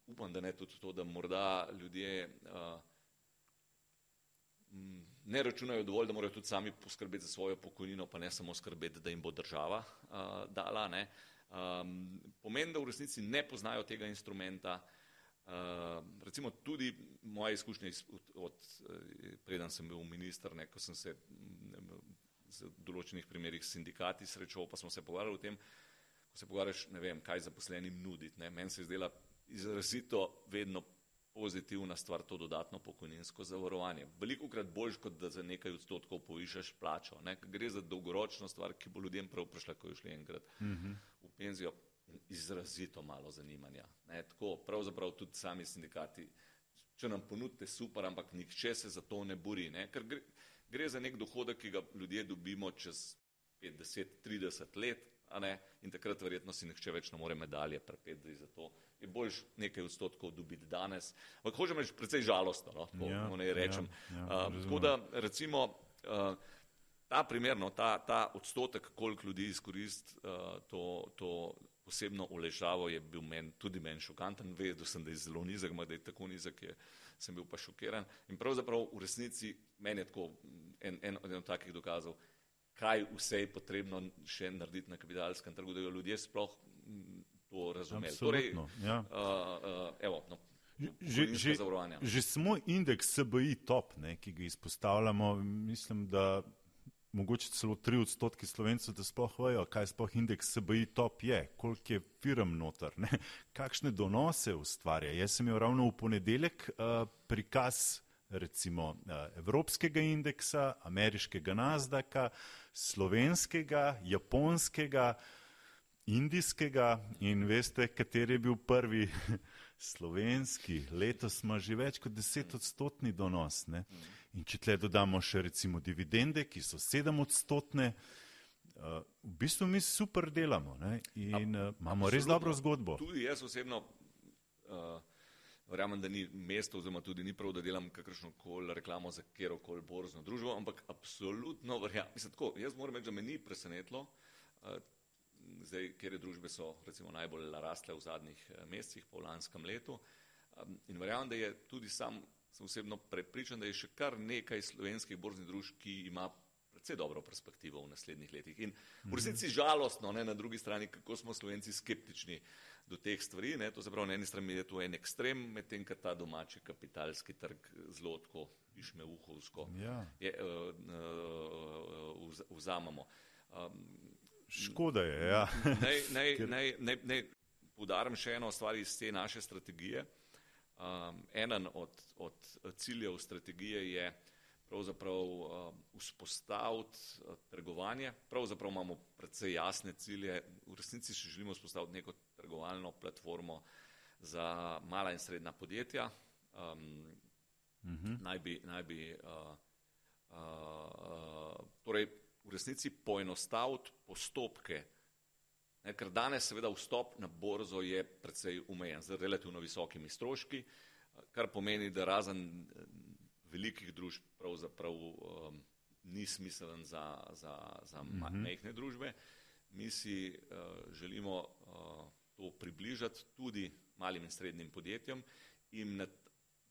upam, da ne tudi to, da morda ljudje uh, ne računajo dovolj, da morajo tudi sami poskrbeti za svojo pokojnino, pa ne samo skrbeti, da jim bo država uh, dala. Ne. Um, pomeni, da v resnici ne poznajo tega instrumenta. Uh, recimo tudi moje izkušnje iz, od, od, preden sem bil minister, ne, ko sem se z določenih primerih sindikati srečal, pa smo se pogovarjali o tem, ko se pogovarjaš, ne vem, kaj zaposlenim nuditi. Meni se je zdela izrazito vedno pozitivna stvar to dodatno pokojninsko zavarovanje. Veliko krat boljš, kot da za nekaj odstotkov povišaš plačo. Ne. Gre za dolgoročno stvar, ki bo ljudem prav prišla, ko je šli enkrat mm -hmm. v penzijo. Izrazito malo zanimanja. Ne. Tako pravzaprav tudi sami sindikati, če nam ponudite super, ampak nihče se za to ne bori. Ne. Ker gre, Gre za nek dohodek, ki ga ljudje dobimo čez 50-30 let, in takrat verjetno si nihče več ne more medalje prepeti za to. Je boljš nekaj odstotkov dobiti danes. Ampak hočem reči, precej žalostno, no, tako ja, ne rečem. Ja, ja, uh, tako da recimo uh, ta primer, no, ta, ta odstotek, koliko ljudi izkoristi uh, to, to posebno oležavo, je bil men, tudi meni šokanten. Vedel sem, da je zelo nizek, da je tako nizek. Je, sem bil pa šokiran. In pravzaprav v resnici meni je tako en, en, en od takih dokazov, kaj vse je potrebno še narediti na kapitalskem trgu, da jo ljudje sploh to razumejo. Torej, ja. uh, uh, evo, no, Že, že, že samo indeks SBI top, ne, ki ga izpostavljamo, mislim, da mogoče celo tri odstotke slovencev, da sploh vejo, kaj sploh indeks SBI top je, koliko je firm noter, ne? kakšne donose ustvarja. Jaz sem imel ravno v ponedeljek uh, prikaz recimo uh, evropskega indeksa, ameriškega Nasdaka, slovenskega, japonskega, indijskega in veste, kateri je bil prvi slovenski. Letos ima že več kot deset odstotni donos. Ne? In če tle dodamo še recimo dividende, ki so sedem odstotne, uh, v bistvu mi super delamo ne? in uh, imamo res dobro zgodbo. Tudi jaz osebno uh, verjamem, da ni mesto oziroma tudi ni prav, da delam kakršno koli reklamo za kjero koli borzno družbo, ampak absolutno verjamem. Mislim tako, jaz moram reči, da me ni presenetlo, uh, zdaj, kjer družbe so recimo najbolj rastle v zadnjih mesecih, po lanskem letu. Um, in verjamem, da je tudi sam sem osebno prepričan, da je še kar nekaj slovenskih borznih družb, ki ima precej dobro perspektivo v naslednjih letih. In v resnici žalostno, ne, na drugi strani, kako smo Slovenci skeptični do teh stvari. Ne, to se pravi, na eni strani je to en ekstrem, medtem ko ta domači kapitalski trg zelo tako pišme uhovsko Ja. je, uh, uh, vzamemo. Um, Škoda je, ja. Naj, naj, naj, naj, naj podarim še eno stvar iz te naše strategije. Um, eden od, od ciljev strategije je pravzaprav um, vzpostaviti uh, trgovanje. Pravzaprav imamo predvsej jasne cilje. V resnici si želimo vzpostaviti neko trgovalno platformo za mala in srednja podjetja. Um, Mhm. naj bi, naj bi uh, uh, torej v resnici poenostaviti postopke, ne, ker danes seveda vstop na borzo je precej omejen z relativno visokimi stroški, kar pomeni, da razen uh, velikih družb pravzaprav um, ni smiselen za, za, za ma- majhne družbe. Mi si uh, želimo uh, to približati tudi malim in srednjim podjetjem in na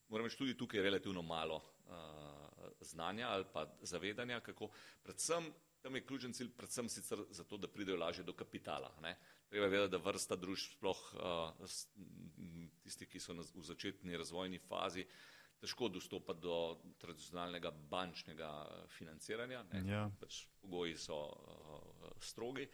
moram reči, tudi tukaj je relativno malo uh, znanja ali pa zavedanja, kako predvsem tam je ključen cilj, predvsem sicer zato, da pridejo lažje do kapitala. Ne. Treba je vedeti, da vrsta družb, sploh uh, tisti, ki so na, v začetni razvojni fazi, težko dostopa do tradicionalnega bančnega financiranja. Ne. Ja. Pač pogoji so uh, strogi.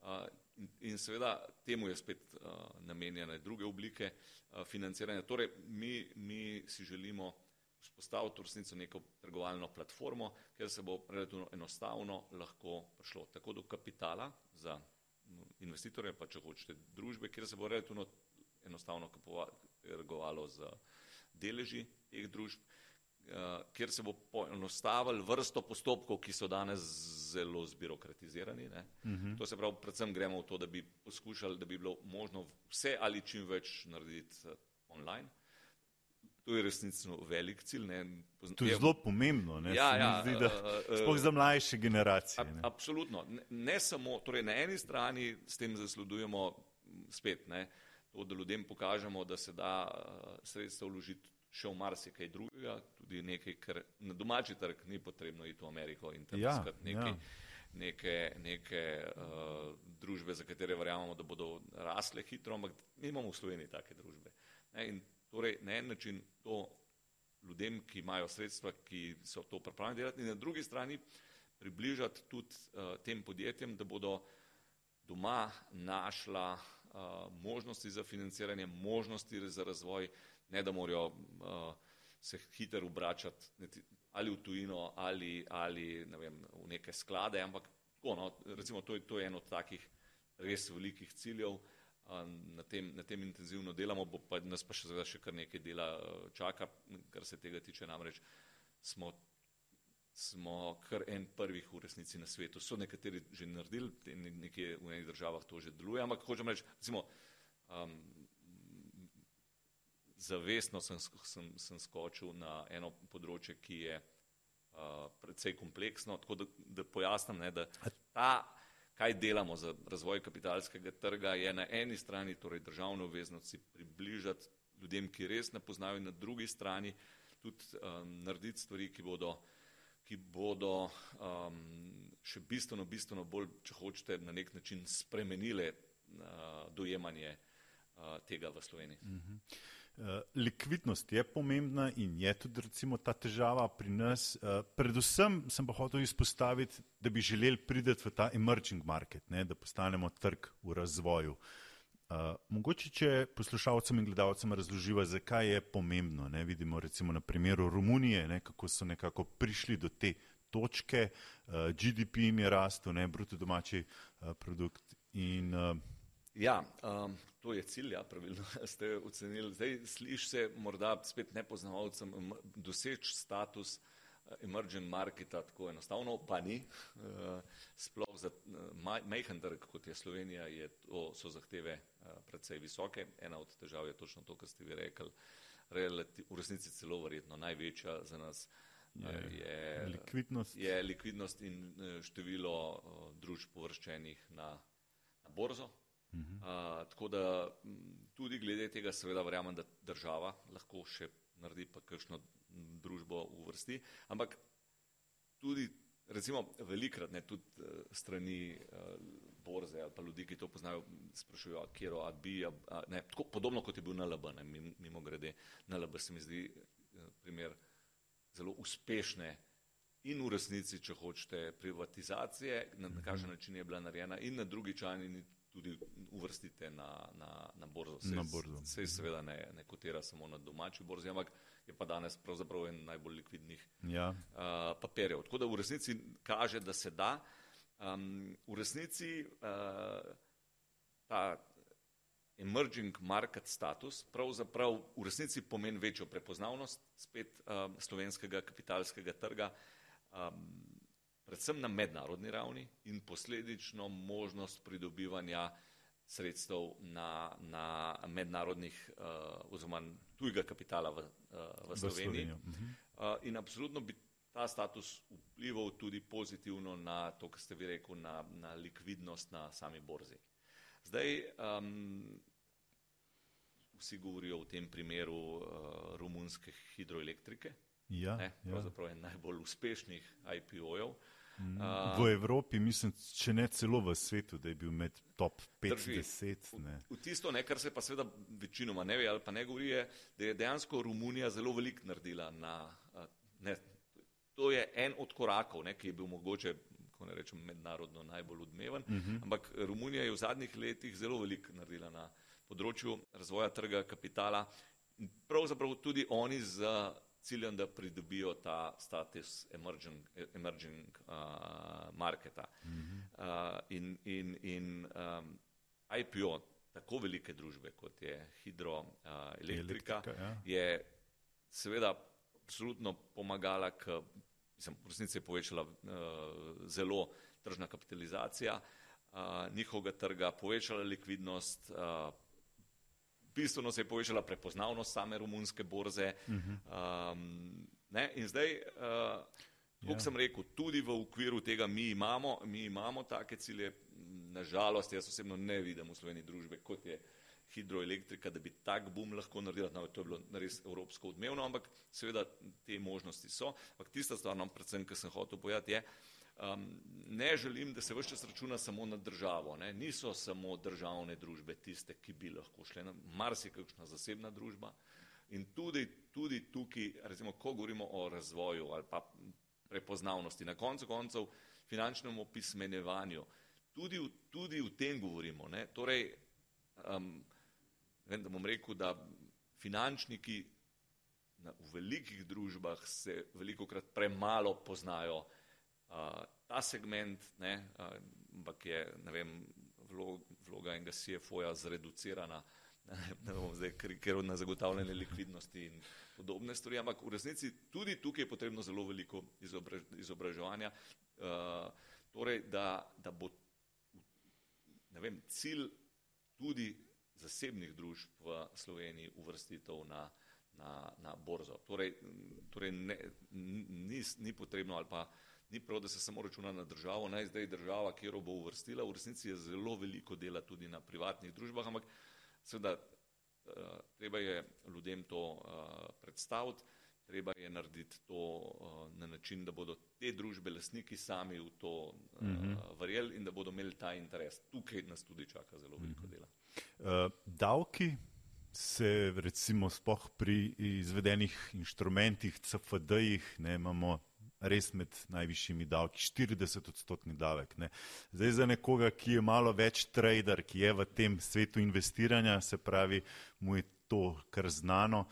Uh, in, in seveda temu je spet uh, namenjene druge oblike uh, financiranja. Torej, mi, mi si želimo vzpostaviti v resnici neko trgovalno platformo, kjer se bo relativno enostavno lahko prišlo tako do kapitala za mm, investitorje, pa če hočete družbe, kjer se bo relativno enostavno trgovalo z deleži teh družb, eh, kjer se bo poenostavil vrsto postopkov, ki so danes zelo zbirokratizirani. Ne. To se pravi, predvsem gremo v to, da bi poskušali, da bi bilo možno vse ali čim več narediti eh, online. To je resnično velik cilj. Ne. Pozna- To je zelo pomembno, ne? Ja, ja, zdi, da, eh, eh, sploh za mlajše generacije. Ne? absolutno. Ne, ne samo, torej na eni strani s tem zasledujemo spet ne, to, da ljudem pokažemo, da se da uh, sredstva vložiti še v marsikaj drugega, tudi nekaj, kar na domači trg ni potrebno iti v Ameriko in tam Ja, iskati nekaj. ja. Neke, neke uh, družbe, za katere verjamemo, da bodo rasle hitro, ampak mi imamo v Sloveniji take družbe. Ne, in torej na en način to ljudem, ki imajo sredstva, ki so to pripravljeni delati, in na drugi strani približati tudi uh, tem podjetjem, da bodo doma našla uh, možnosti za financiranje, možnosti za razvoj, ne da morajo uh, se hitro obračati ali v tujino ali, ali ne vem, v neke sklade, ampak tako, no, recimo to je, to je en od takih res velikih ciljev. Na tem, na tem intenzivno delamo, bo pa nas pa še, še kar nekaj dela eh, čaka, kar se tega tiče. Namreč smo smo kar en prvih v resnici na svetu. So nekateri že naredili, nekje v enih državah to že deluje, ampak hočem reči, recimo, um, zavestno sem, sem, sem skočil na eno področje, ki je uh, precej kompleksno, tako da, da pojasnim, ne, da ta, kaj delamo za razvoj kapitalskega trga, je na eni strani torej državne obveznosti približati ljudem, ki res ne poznajo, in na drugi strani tudi um, narediti stvari, ki bodo ki bodo um, še bistveno, bistveno bolj, če hočete, na nek način spremenile uh, dojemanje uh, tega v Sloveniji. Uh, likvidnost je pomembna in je tudi recimo ta težava pri nas. Uh, predvsem sem pa hotel izpostaviti, da bi želeli priti v ta emerging market, ne, da postanemo trg v razvoju. Uh, mogoče, če poslušalcem in gledalcem razloživa, zakaj je pomembno. Ne, vidimo recimo na primeru Romunije, ne, kako so nekako prišli do te točke, GDP jim je rastel, ne, bruto domači produkt. In, Ja, um, to je cilj, ja, pravilno ste ocenili. Zdaj sliši se morda spet nepoznavalcem em, doseči status eh, emerging marketa tako enostavno, pa ni. Uh, sploh za maj- majhen trg, kot je Slovenija, je to, so zahteve predvsej visoke. Ena od težav je točno to, kar ste vi rekli, relati, v resnici celo verjetno največja za nas. uh, Je, likvidnost. je likvidnost in eh, število eh, družb površčenih na, na borzo. -huh. uh, tako da tudi glede tega seveda verjamem, da država lahko še naredi pa kakšno družbo uvrsti, ampak tudi recimo, velikrat ne tudi uh, strani uh, borze ali pa ljudi, ki to poznajo, sprašujejo, kje je AB, ne, tako podobno kot je bil NLB, ne, mimo grede, NLB se mi zdi uh, primer zelo uspešne in v resnici, če hočete, privatizacije, na, na kakšen mhm. način je bila narejena in na drugi čani tudi uvrstite na, na, na borzo. Sej, na borzo. Sej seveda ne, ne kotira samo na domači borzi, ampak je pa danes pravzaprav en najbolj likvidnih ja. uh, papirjev. Tako da v resnici kaže, da se da. Um, v resnici uh, ta emerging market status pravzaprav v resnici pomeni večjo prepoznavnost spet um, slovenskega kapitalskega trga, um, predvsem na mednarodni ravni in posledično možnost pridobivanja sredstev na, na mednarodnih uh, oziroma tujega kapitala v, uh, v Sloveniji. Uh, in absolutno bi ta status vplival tudi pozitivno na to, kar ste vi rekel, na, na likvidnost na sami borzi. Zdaj, um, vsi govorijo v tem primeru uh, romunske hidroelektrike. Ja, ne, ja. pravzaprav je najbolj uspešnih IPO-jev. Uh, v Evropi, mislim, če ne celo v svetu, da je bil med top 50. V, v tisto, ne, kar se pa seveda večinoma ne ve ali pa ne govori, je, da je dejansko Romunija zelo veliko naredila na. Ne, to je en od korakov, ne, ki je bil mogoče, ko ne rečem, mednarodno najbolj odmeven, uh mhm. -huh. ampak Romunija je v zadnjih letih zelo veliko naredila na področju razvoja trga kapitala. Pravzaprav tudi oni z ciljem, da pridobijo ta status emerging, emerging uh, marketa. Mm -hmm. uh, in in, in um, IPO tako velike družbe, kot je hidroelektrika, uh, ja. je seveda absolutno pomagala k, mislim, v resnici je povečala uh, zelo tržna kapitalizacija uh, njihovega trga, povečala likvidnost, uh, bistveno se je povečala prepoznavnost same romunske borze. Um, ne, in zdaj, uh, kot ja. sem rekel, tudi v okviru tega mi imamo, mi imamo take cilje. Nažalost, jaz osebno ne vidim v Sloveniji družbe, kot je hidroelektrika, da bi tak boom lahko naredila. No, to je bilo res evropsko odmevno, ampak seveda te možnosti so. Ampak tista stvar, no, predvsem, kar sem hotel povedati, je, Um, ne želim, da se vse čas računa samo na državo. Ne. Niso samo državne družbe tiste, ki bi lahko šle na marsikakšna zasebna družba. In tudi, tudi tukaj, recimo, ko govorimo o razvoju ali pa prepoznavnosti, na koncu koncev finančnem opismenjevanju, tudi, tudi v tem govorimo. Ne. Torej, um, vem, da bom rekel, da finančniki na, v velikih družbah se veliko krat premalo poznajo ta segment, ampak je vem, vlog, vloga enega CFO-ja zreducirana, ne bom zdaj ker na zagotavljanje likvidnosti in podobne stvari, ampak v resnici tudi tukaj je potrebno zelo veliko izobraž, izobraževanja, uh, torej da, da bo vem, cilj tudi zasebnih družb v Sloveniji uvrstitev na, na, na borzo. Torej, torej ne, ni, ni potrebno ali pa uh, ni prav, da se samo računa na državo, naj zdaj država, kjer bo uvrstila, v resnici je zelo veliko dela tudi na privatnih družbah, ampak seveda uh, treba je ljudem to uh, predstaviti, treba je narediti to uh, na način, da bodo te družbe lasniki sami v to mm -hmm. verjeli in da bodo imeli ta interes. Tukaj nas tudi čaka zelo veliko mhm. dela. Uh, davki se recimo spoh pri izvedenih inštrumentih, CFD-jih, ne imamo res med najvišjimi davki, 40 odstotni davek. Ne. Zdaj za nekoga, ki je malo več trader, ki je v tem svetu investiranja, se pravi, mu je to kar znano.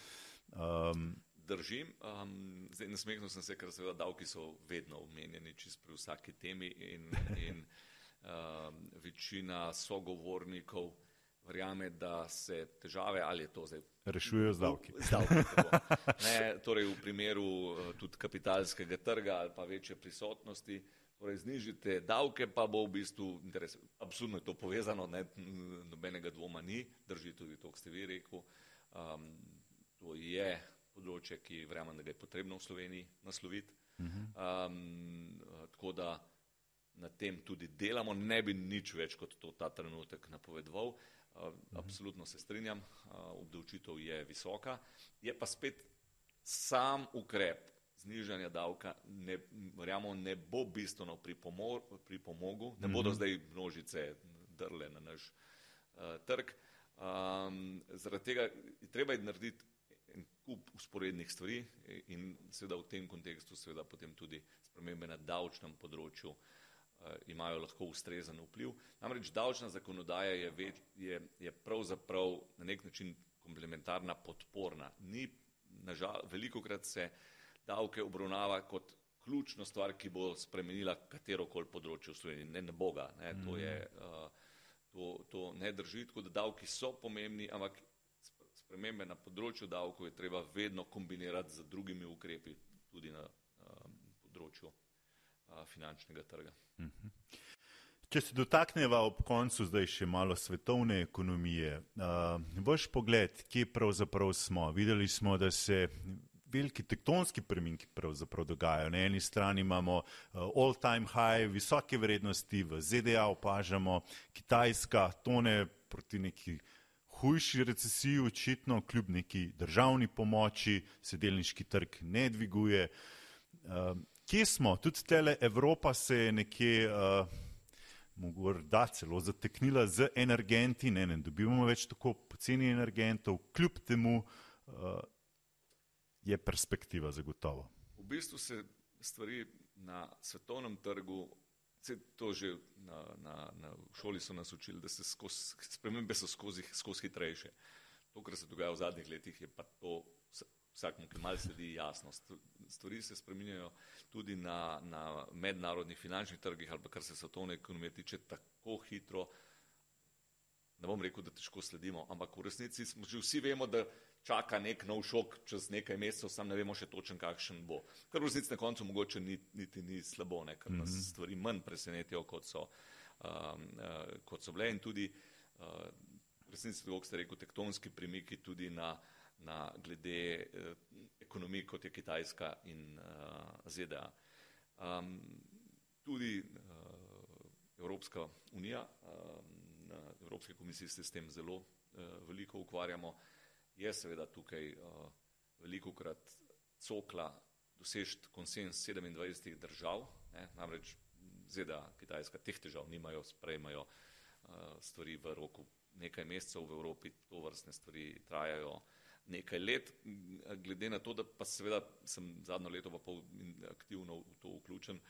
Um, Držim, um, zdaj nasmehnil sem se, ker seveda davki so vedno omenjeni čist pri vsaki temi in, in um, večina sogovornikov verjame, da se težave ali je to zdaj. Rešujejo z davki. Z davki ne, torej v primeru eh, tudi kapitalskega trga ali pa večje prisotnosti, torej znižite davke, pa bo v bistvu interes. Absolutno je to povezano, ne, nobenega dvoma ni, drži tudi to, kar ste vi rekel. Um, to je področje, ki verjamem, da ga je potrebno v Sloveniji nasloviti. Um, tako da na tem tudi delamo, ne bi nič več kot to ta trenutek napovedoval. Absolutno se strinjam, obdavčitev je visoka. Je pa spet sam ukrep znižanja davka ne, verjamo, ne bo bistveno pripomogel, ne bodo mhm. zdaj množice drle na naš uh, trg. Um, zaradi tega je treba narediti en kup usporednih stvari in seveda v tem kontekstu seveda potem tudi spremembe na davčnem področju uh, imajo lahko ustrezen vpliv. Namreč davčna zakonodaja je, ve, je, je pravzaprav na nek način komplementarna, podporna. Ni, nažal, veliko krat se davke obravnava kot ključno stvar, ki bo spremenila katero koli področje v Sloveniji. Ne, ne boga. Ne, to je, uh, to, to ne drži, tako da davki so pomembni, ampak spremembe na področju davkov je treba vedno kombinirati z drugimi ukrepi, tudi na um, področju uh, finančnega trga. Mhm. Če se dotakneva ob koncu zdaj še malo svetovne ekonomije, vaš pogled, kje pravzaprav smo? Videli smo, da se veliki tektonski premiki pravzaprav dogajajo. Na eni strani imamo all-time high, visoke vrednosti, v ZDA opažamo, Kitajska tone proti neki hujši recesiji, očitno kljub neki državni pomoči se delniški trg ne dviguje. Kje smo? Tudi tele Evropa se je nekje. Uh, Morda celo zateknila z energenti, ne, ne dobivamo več tako poceni energentov, kljub temu uh, je perspektiva zagotovo. V bistvu se stvari na svetovnem trgu, to že na, na, na šoli so nas učili, da se skozi, spremembe so skozi, skozi hitrejše. To, kar se dogaja v zadnjih letih, je pa to vsakmu, ki mal sledi jasno. Stvari se spreminjajo tudi na, na mednarodnih finančnih trgih ali pa kar se svetovne ekonomije tiče tako hitro, ne bom rekel, da težko sledimo, ampak v resnici smo že vsi vemo, da čaka nek nov šok čez nekaj mesecev, sam ne vemo še točen, kakšen bo. Kar v resnici na koncu mogoče ni, niti ni slabo, ne, ker nas mm -hmm. stvari manj presenetijo, kot so, um, uh, kot so bile in tudi uh, v resnici, kot ste rekel, tektonski premiki tudi na, na glede uh, ekonomij, kot je Kitajska in uh, ZDA. Um, tudi uh, Evropska unija, um, na Evropski komisiji se s tem zelo uh, veliko ukvarjamo je seveda tukaj uh, veliko krat cokla dosežti konsens 27 držav, ne, namreč ZDA, Kitajska, teh težav nimajo, sprejmajo uh, stvari v roku nekaj mesecev v Evropi, to vrstne stvari trajajo nekaj let, glede na to, da pa seveda sem zadnjo leto pa pol aktivno v to vključen,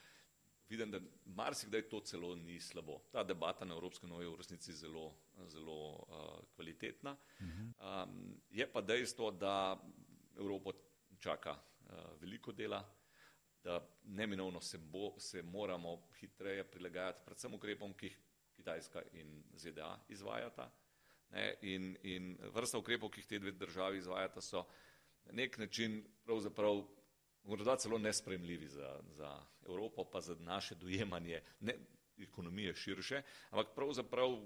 vidim, da marsikdaj to celo ni slabo. Ta debata na Evropskem novi je v resnici zelo, zelo uh, kvalitetna. Um, je pa dejstvo, da Evropo čaka uh, veliko dela, da neminovno se, bo, se moramo hitreje prilagajati predvsem ukrepom, ki jih Kitajska in ZDA izvajata. Ne, in, in vrsta ukrepov, ki jih te dve državi izvajata, so na nek način pravzaprav morda celo nespremljivi za, za Evropo, pa za naše dojemanje ne, ekonomije širše, ampak pravzaprav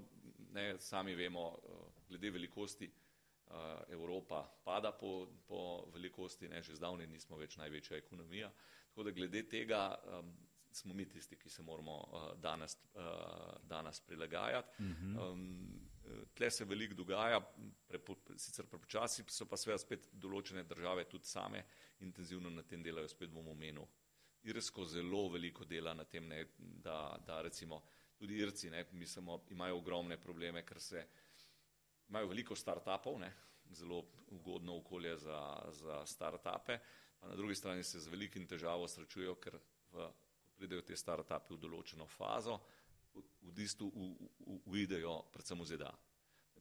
ne, sami vemo, eh, glede velikosti eh, Evropa pada po, po velikosti, ne, že zdavni nismo več največja ekonomija, tako da glede tega um, smo mi tisti, ki se moramo uh, danes, uh, danes prilagajati. Um, tle se veliko dogaja, prepo, sicer prepočasi, so pa seveda spet določene države tudi same intenzivno na tem delajo, spet bom omenil. Irsko zelo veliko dela na tem, ne, da, da recimo tudi Irci, ne, mislimo, imajo ogromne probleme, ker se imajo veliko start-upov, ne, zelo ugodno okolje za, za start-upe, pa na drugi strani se z velikim težavo srečujejo, ker v, pridejo te start-upe v določeno fazo, v, bistvu uidejo predvsem v ZDA.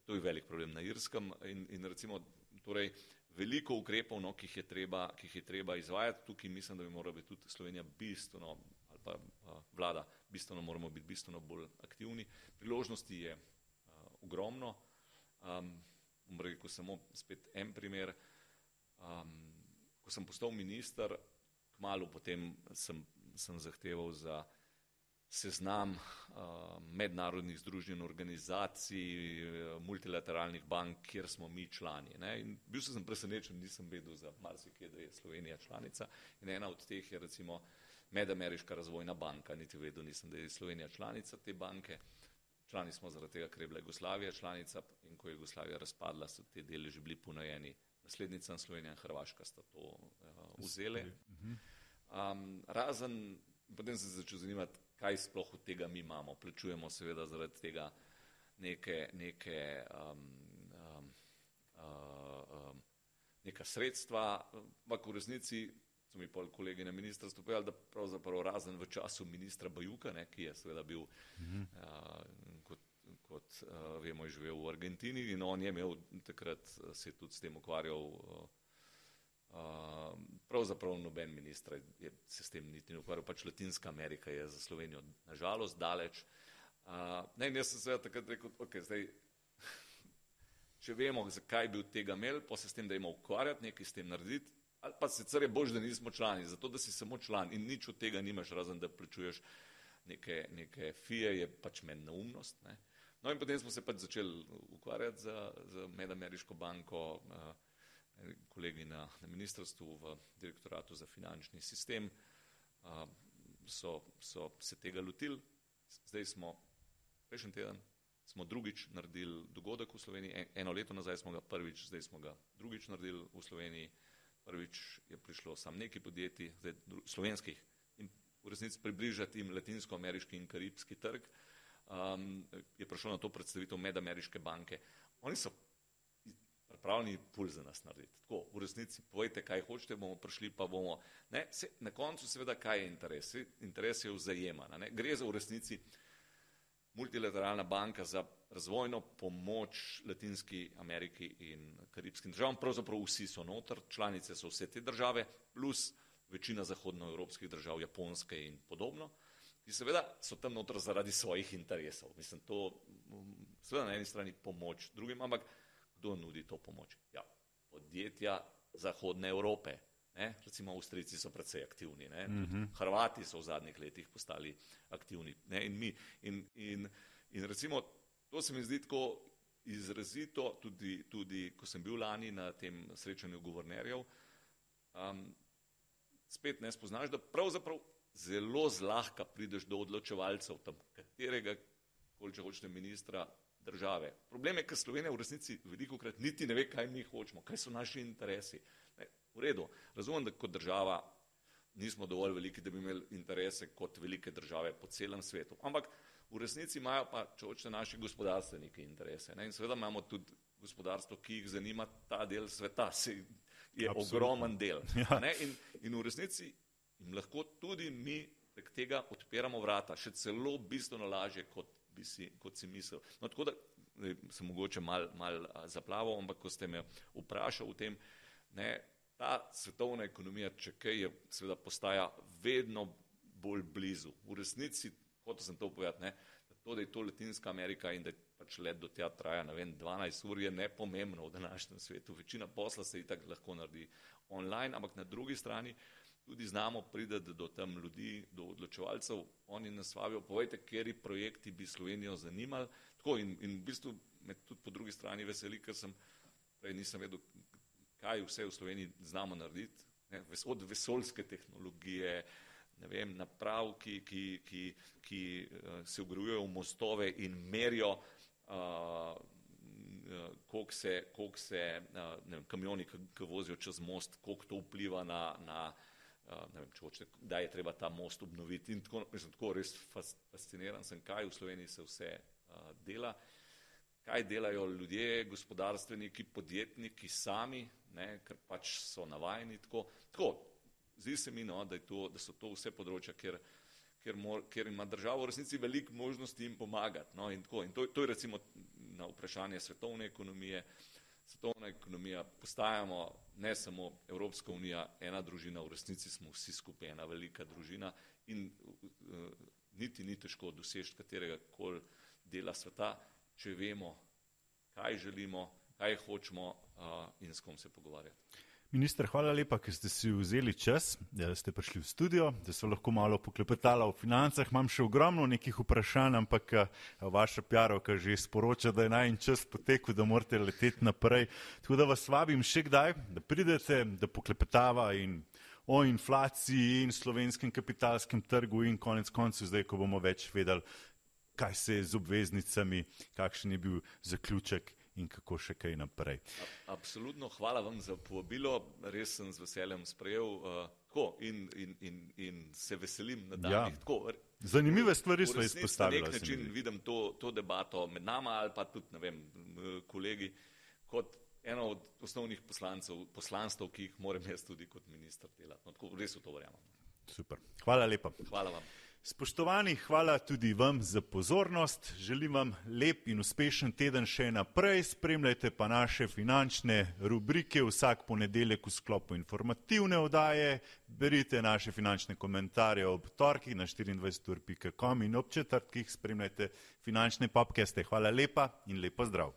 To je velik problem na Irskem in, in recimo, torej, veliko ukrepov, no, ki, jih treba, ki jih je treba izvajati. Tukaj mislim, da bi morala biti tudi Slovenija bistveno, ali pa uh, vlada, bistveno moramo biti bistveno bolj aktivni. Priložnosti je uh, ogromno. Um, bom rekel samo spet en primer. Um, ko sem postal minister, kmalo potem sem, sem zahteval za seznam uh, mednarodnih združenj, organizacij, uh, multilateralnih bank, kjer smo mi člani. Ne? In bil sem presenečen, nisem vedel za marsikaj, da je Slovenija članica. In ena od teh je recimo Medameriška razvojna banka, niti vedel nisem, da je Slovenija članica te banke. Člani smo zaradi tega, ker je bila Jugoslavija članica in ko je Jugoslavija razpadla, so te dele že bili ponajeni. Naslednica Slovenija in Hrvaška sta to uh, vzeli. Um, razen, potem se začel zanimati, kaj sploh od tega mi imamo. Plačujemo seveda zaradi tega neke, neke um, um, uh, um, neka sredstva, ampak v resnici so mi pol kolegi na ministrstvu povedali, da pravzaprav razen v času ministra Bajuka, ne, ki je seveda bil, mhm. uh, kot, kot uh, vemo, živel v Argentini in on je imel takrat se je tudi s tem ukvarjal. Uh, Uh, pravzaprav noben ministr je se s tem niti ne ukvarjal, pač Latinska Amerika je za Slovenijo nažalost daleč. Uh, ne, jaz sem seveda takrat rekel, ok, zdaj če vemo, zakaj bi od tega imeli, pa se s tem, da imamo ukvarjati, nekaj s tem narediti, ali pa sicer je bož, da nismo člani, zato da si samo član in nič od tega nimaš, razen da plačuješ neke, neke fije, je pač meni neumnost. Ne. No in potem smo se pač začeli ukvarjati z, z Medameriško banko, eh, kolegi na, na ministrstvu v direktoratu za finančni sistem eh, so, so se tega lotili. Zdaj smo prejšnji teden smo drugič naredili dogodek v Sloveniji, eno leto nazaj smo ga prvič, zdaj smo ga drugič naredili v Sloveniji. Prvič je prišlo sam neki podjetij, zdaj slovenskih, in v resnici približati jim latinsko-ameriški in karibski trg, um, je prišlo na to predstavitev medameriške banke. Oni so pripravljeni pul za nas narediti. Tako, v resnici povejte, kaj hočete, bomo prišli, pa bomo. Ne, se, na koncu seveda, kaj je interes? Interes je vzajemana. Gre za v resnici multilateralna banka za razvojno pomoč Latinski Ameriki in Karibskim državam. Pravzaprav vsi so noter, članice so vse te države, plus večina zahodnoevropskih držav, Japonske in podobno, ki seveda so tam noter zaradi svojih interesov. Mislim, to seveda na eni strani pomoč drugim, ampak kdo nudi to pomoč? Ja, podjetja Zahodne Evrope, Ne? Recimo Avstrijci so predvsej aktivni, uh mhm. -huh. Hrvati so v zadnjih letih postali aktivni ne? in mi. In, in, in recimo to se mi zdi tako izrazito, tudi, tudi ko sem bil lani na tem srečanju guvernerjev, um, spet ne spoznaš, da pravzaprav zelo zlahka prideš do odločevalcev tam, katerega, koliko hočete, ministra države. Problem je, ker Slovenija v resnici veliko krat niti ne ve, kaj mi hočemo, kaj so naši interesi. V redu, razumem, da kot država nismo dovolj veliki, da bi imeli interese kot velike države po celem svetu. Ampak v resnici imajo pa, če hočete, naši gospodarstveniki interese. Ne? In seveda imamo tudi gospodarstvo, ki jih zanima ta del sveta, se je Absolutno. ogromen del. Ja. In, in v resnici jim lahko tudi mi prek tega odpiramo vrata, še celo bistveno lažje, kot, bi si, kot si mislil. No, tako da sem mogoče mal, mal zaplaval, ampak ko ste me vprašali o tem, ne, ta svetovna ekonomija, če kaj je, seveda postaja vedno bolj blizu. V resnici, kot sem to povedal, da to, da je to Latinska Amerika in da pač let do tja traja, ne vem, 12 ur je nepomembno v današnjem svetu. Večina posla se itak lahko naredi online, ampak na drugi strani tudi znamo prideti do tam ljudi, do odločevalcev, oni nas vabijo, povejte, kateri projekti bi Slovenijo zanimali. Tako in, in v bistvu me tudi po drugi strani veseli, ker sem prej nisem vedel, kaj vse v Sloveniji znamo narediti, ne, od vesoljske tehnologije, ne vem, naprav, ki, ki, ki, ki uh, se ogrejujejo v mostove in merijo, uh, koliko se, koliko se uh, ne vem, kamioni, ki vozijo čez most, koliko to vpliva na, na uh, ne vem, če hočete, da je treba ta most obnoviti. In tako, mislim, tako res fasciniran sem, kaj v Sloveniji se vse uh, dela. Kaj delajo ljudje, gospodarstveniki, podjetniki sami, ne, ker pač so navajeni tako. tako zdi se mi, no, da, to, da so to vse področja, kjer, kjer, mor, kjer ima država v resnici veliko možnosti jim pomagati. No, in, in to, to je recimo na vprašanje svetovne ekonomije. Svetovna ekonomija, postajamo ne samo Evropska unija, ena družina, v resnici smo vsi skupaj ena velika družina in uh, niti ni težko doseči katerega koli dela sveta, če vemo, kaj želimo, kaj hočemo uh, in s kom se pogovarjati. Minister, hvala lepa, ker ste si vzeli čas, da ste prišli v studio, da so lahko malo poklepetala o financah. Imam še ogromno nekih vprašanj, ampak vaša pjarovka že sporoča, da je naj en čas potekel, da morate leteti naprej. Tako da vas vabim še kdaj, da pridete, da poklepetava in o inflaciji in slovenskem kapitalskem trgu in konec koncev, zdaj, ko bomo več vedeli, kaj se je z obveznicami, kakšen je bil zaključek in kako še kaj naprej. Absolutno, hvala vam za povabilo, res sem z veseljem sprejel uh, in, in, in, in se veselim nadaljnih. Ja. Zanimive stvari smo izpostavili. Na nek način vidim to, to debato med nama ali pa tudi vem, kolegi kot eno od osnovnih poslanstv, ki jih moram jaz tudi kot minister delati. No, tako res v to verjamem. Super. Hvala lepa. Hvala vam. Spoštovani, hvala tudi vam za pozornost. Želim vam lep in uspešen teden še naprej. Spremljajte pa naše finančne rubrike vsak ponedeljek v sklopu informativne odaje. Berite naše finančne komentarje ob torkih na 24.com in ob četrtkih spremljajte finančne popkeste. Hvala lepa in lepo zdrav.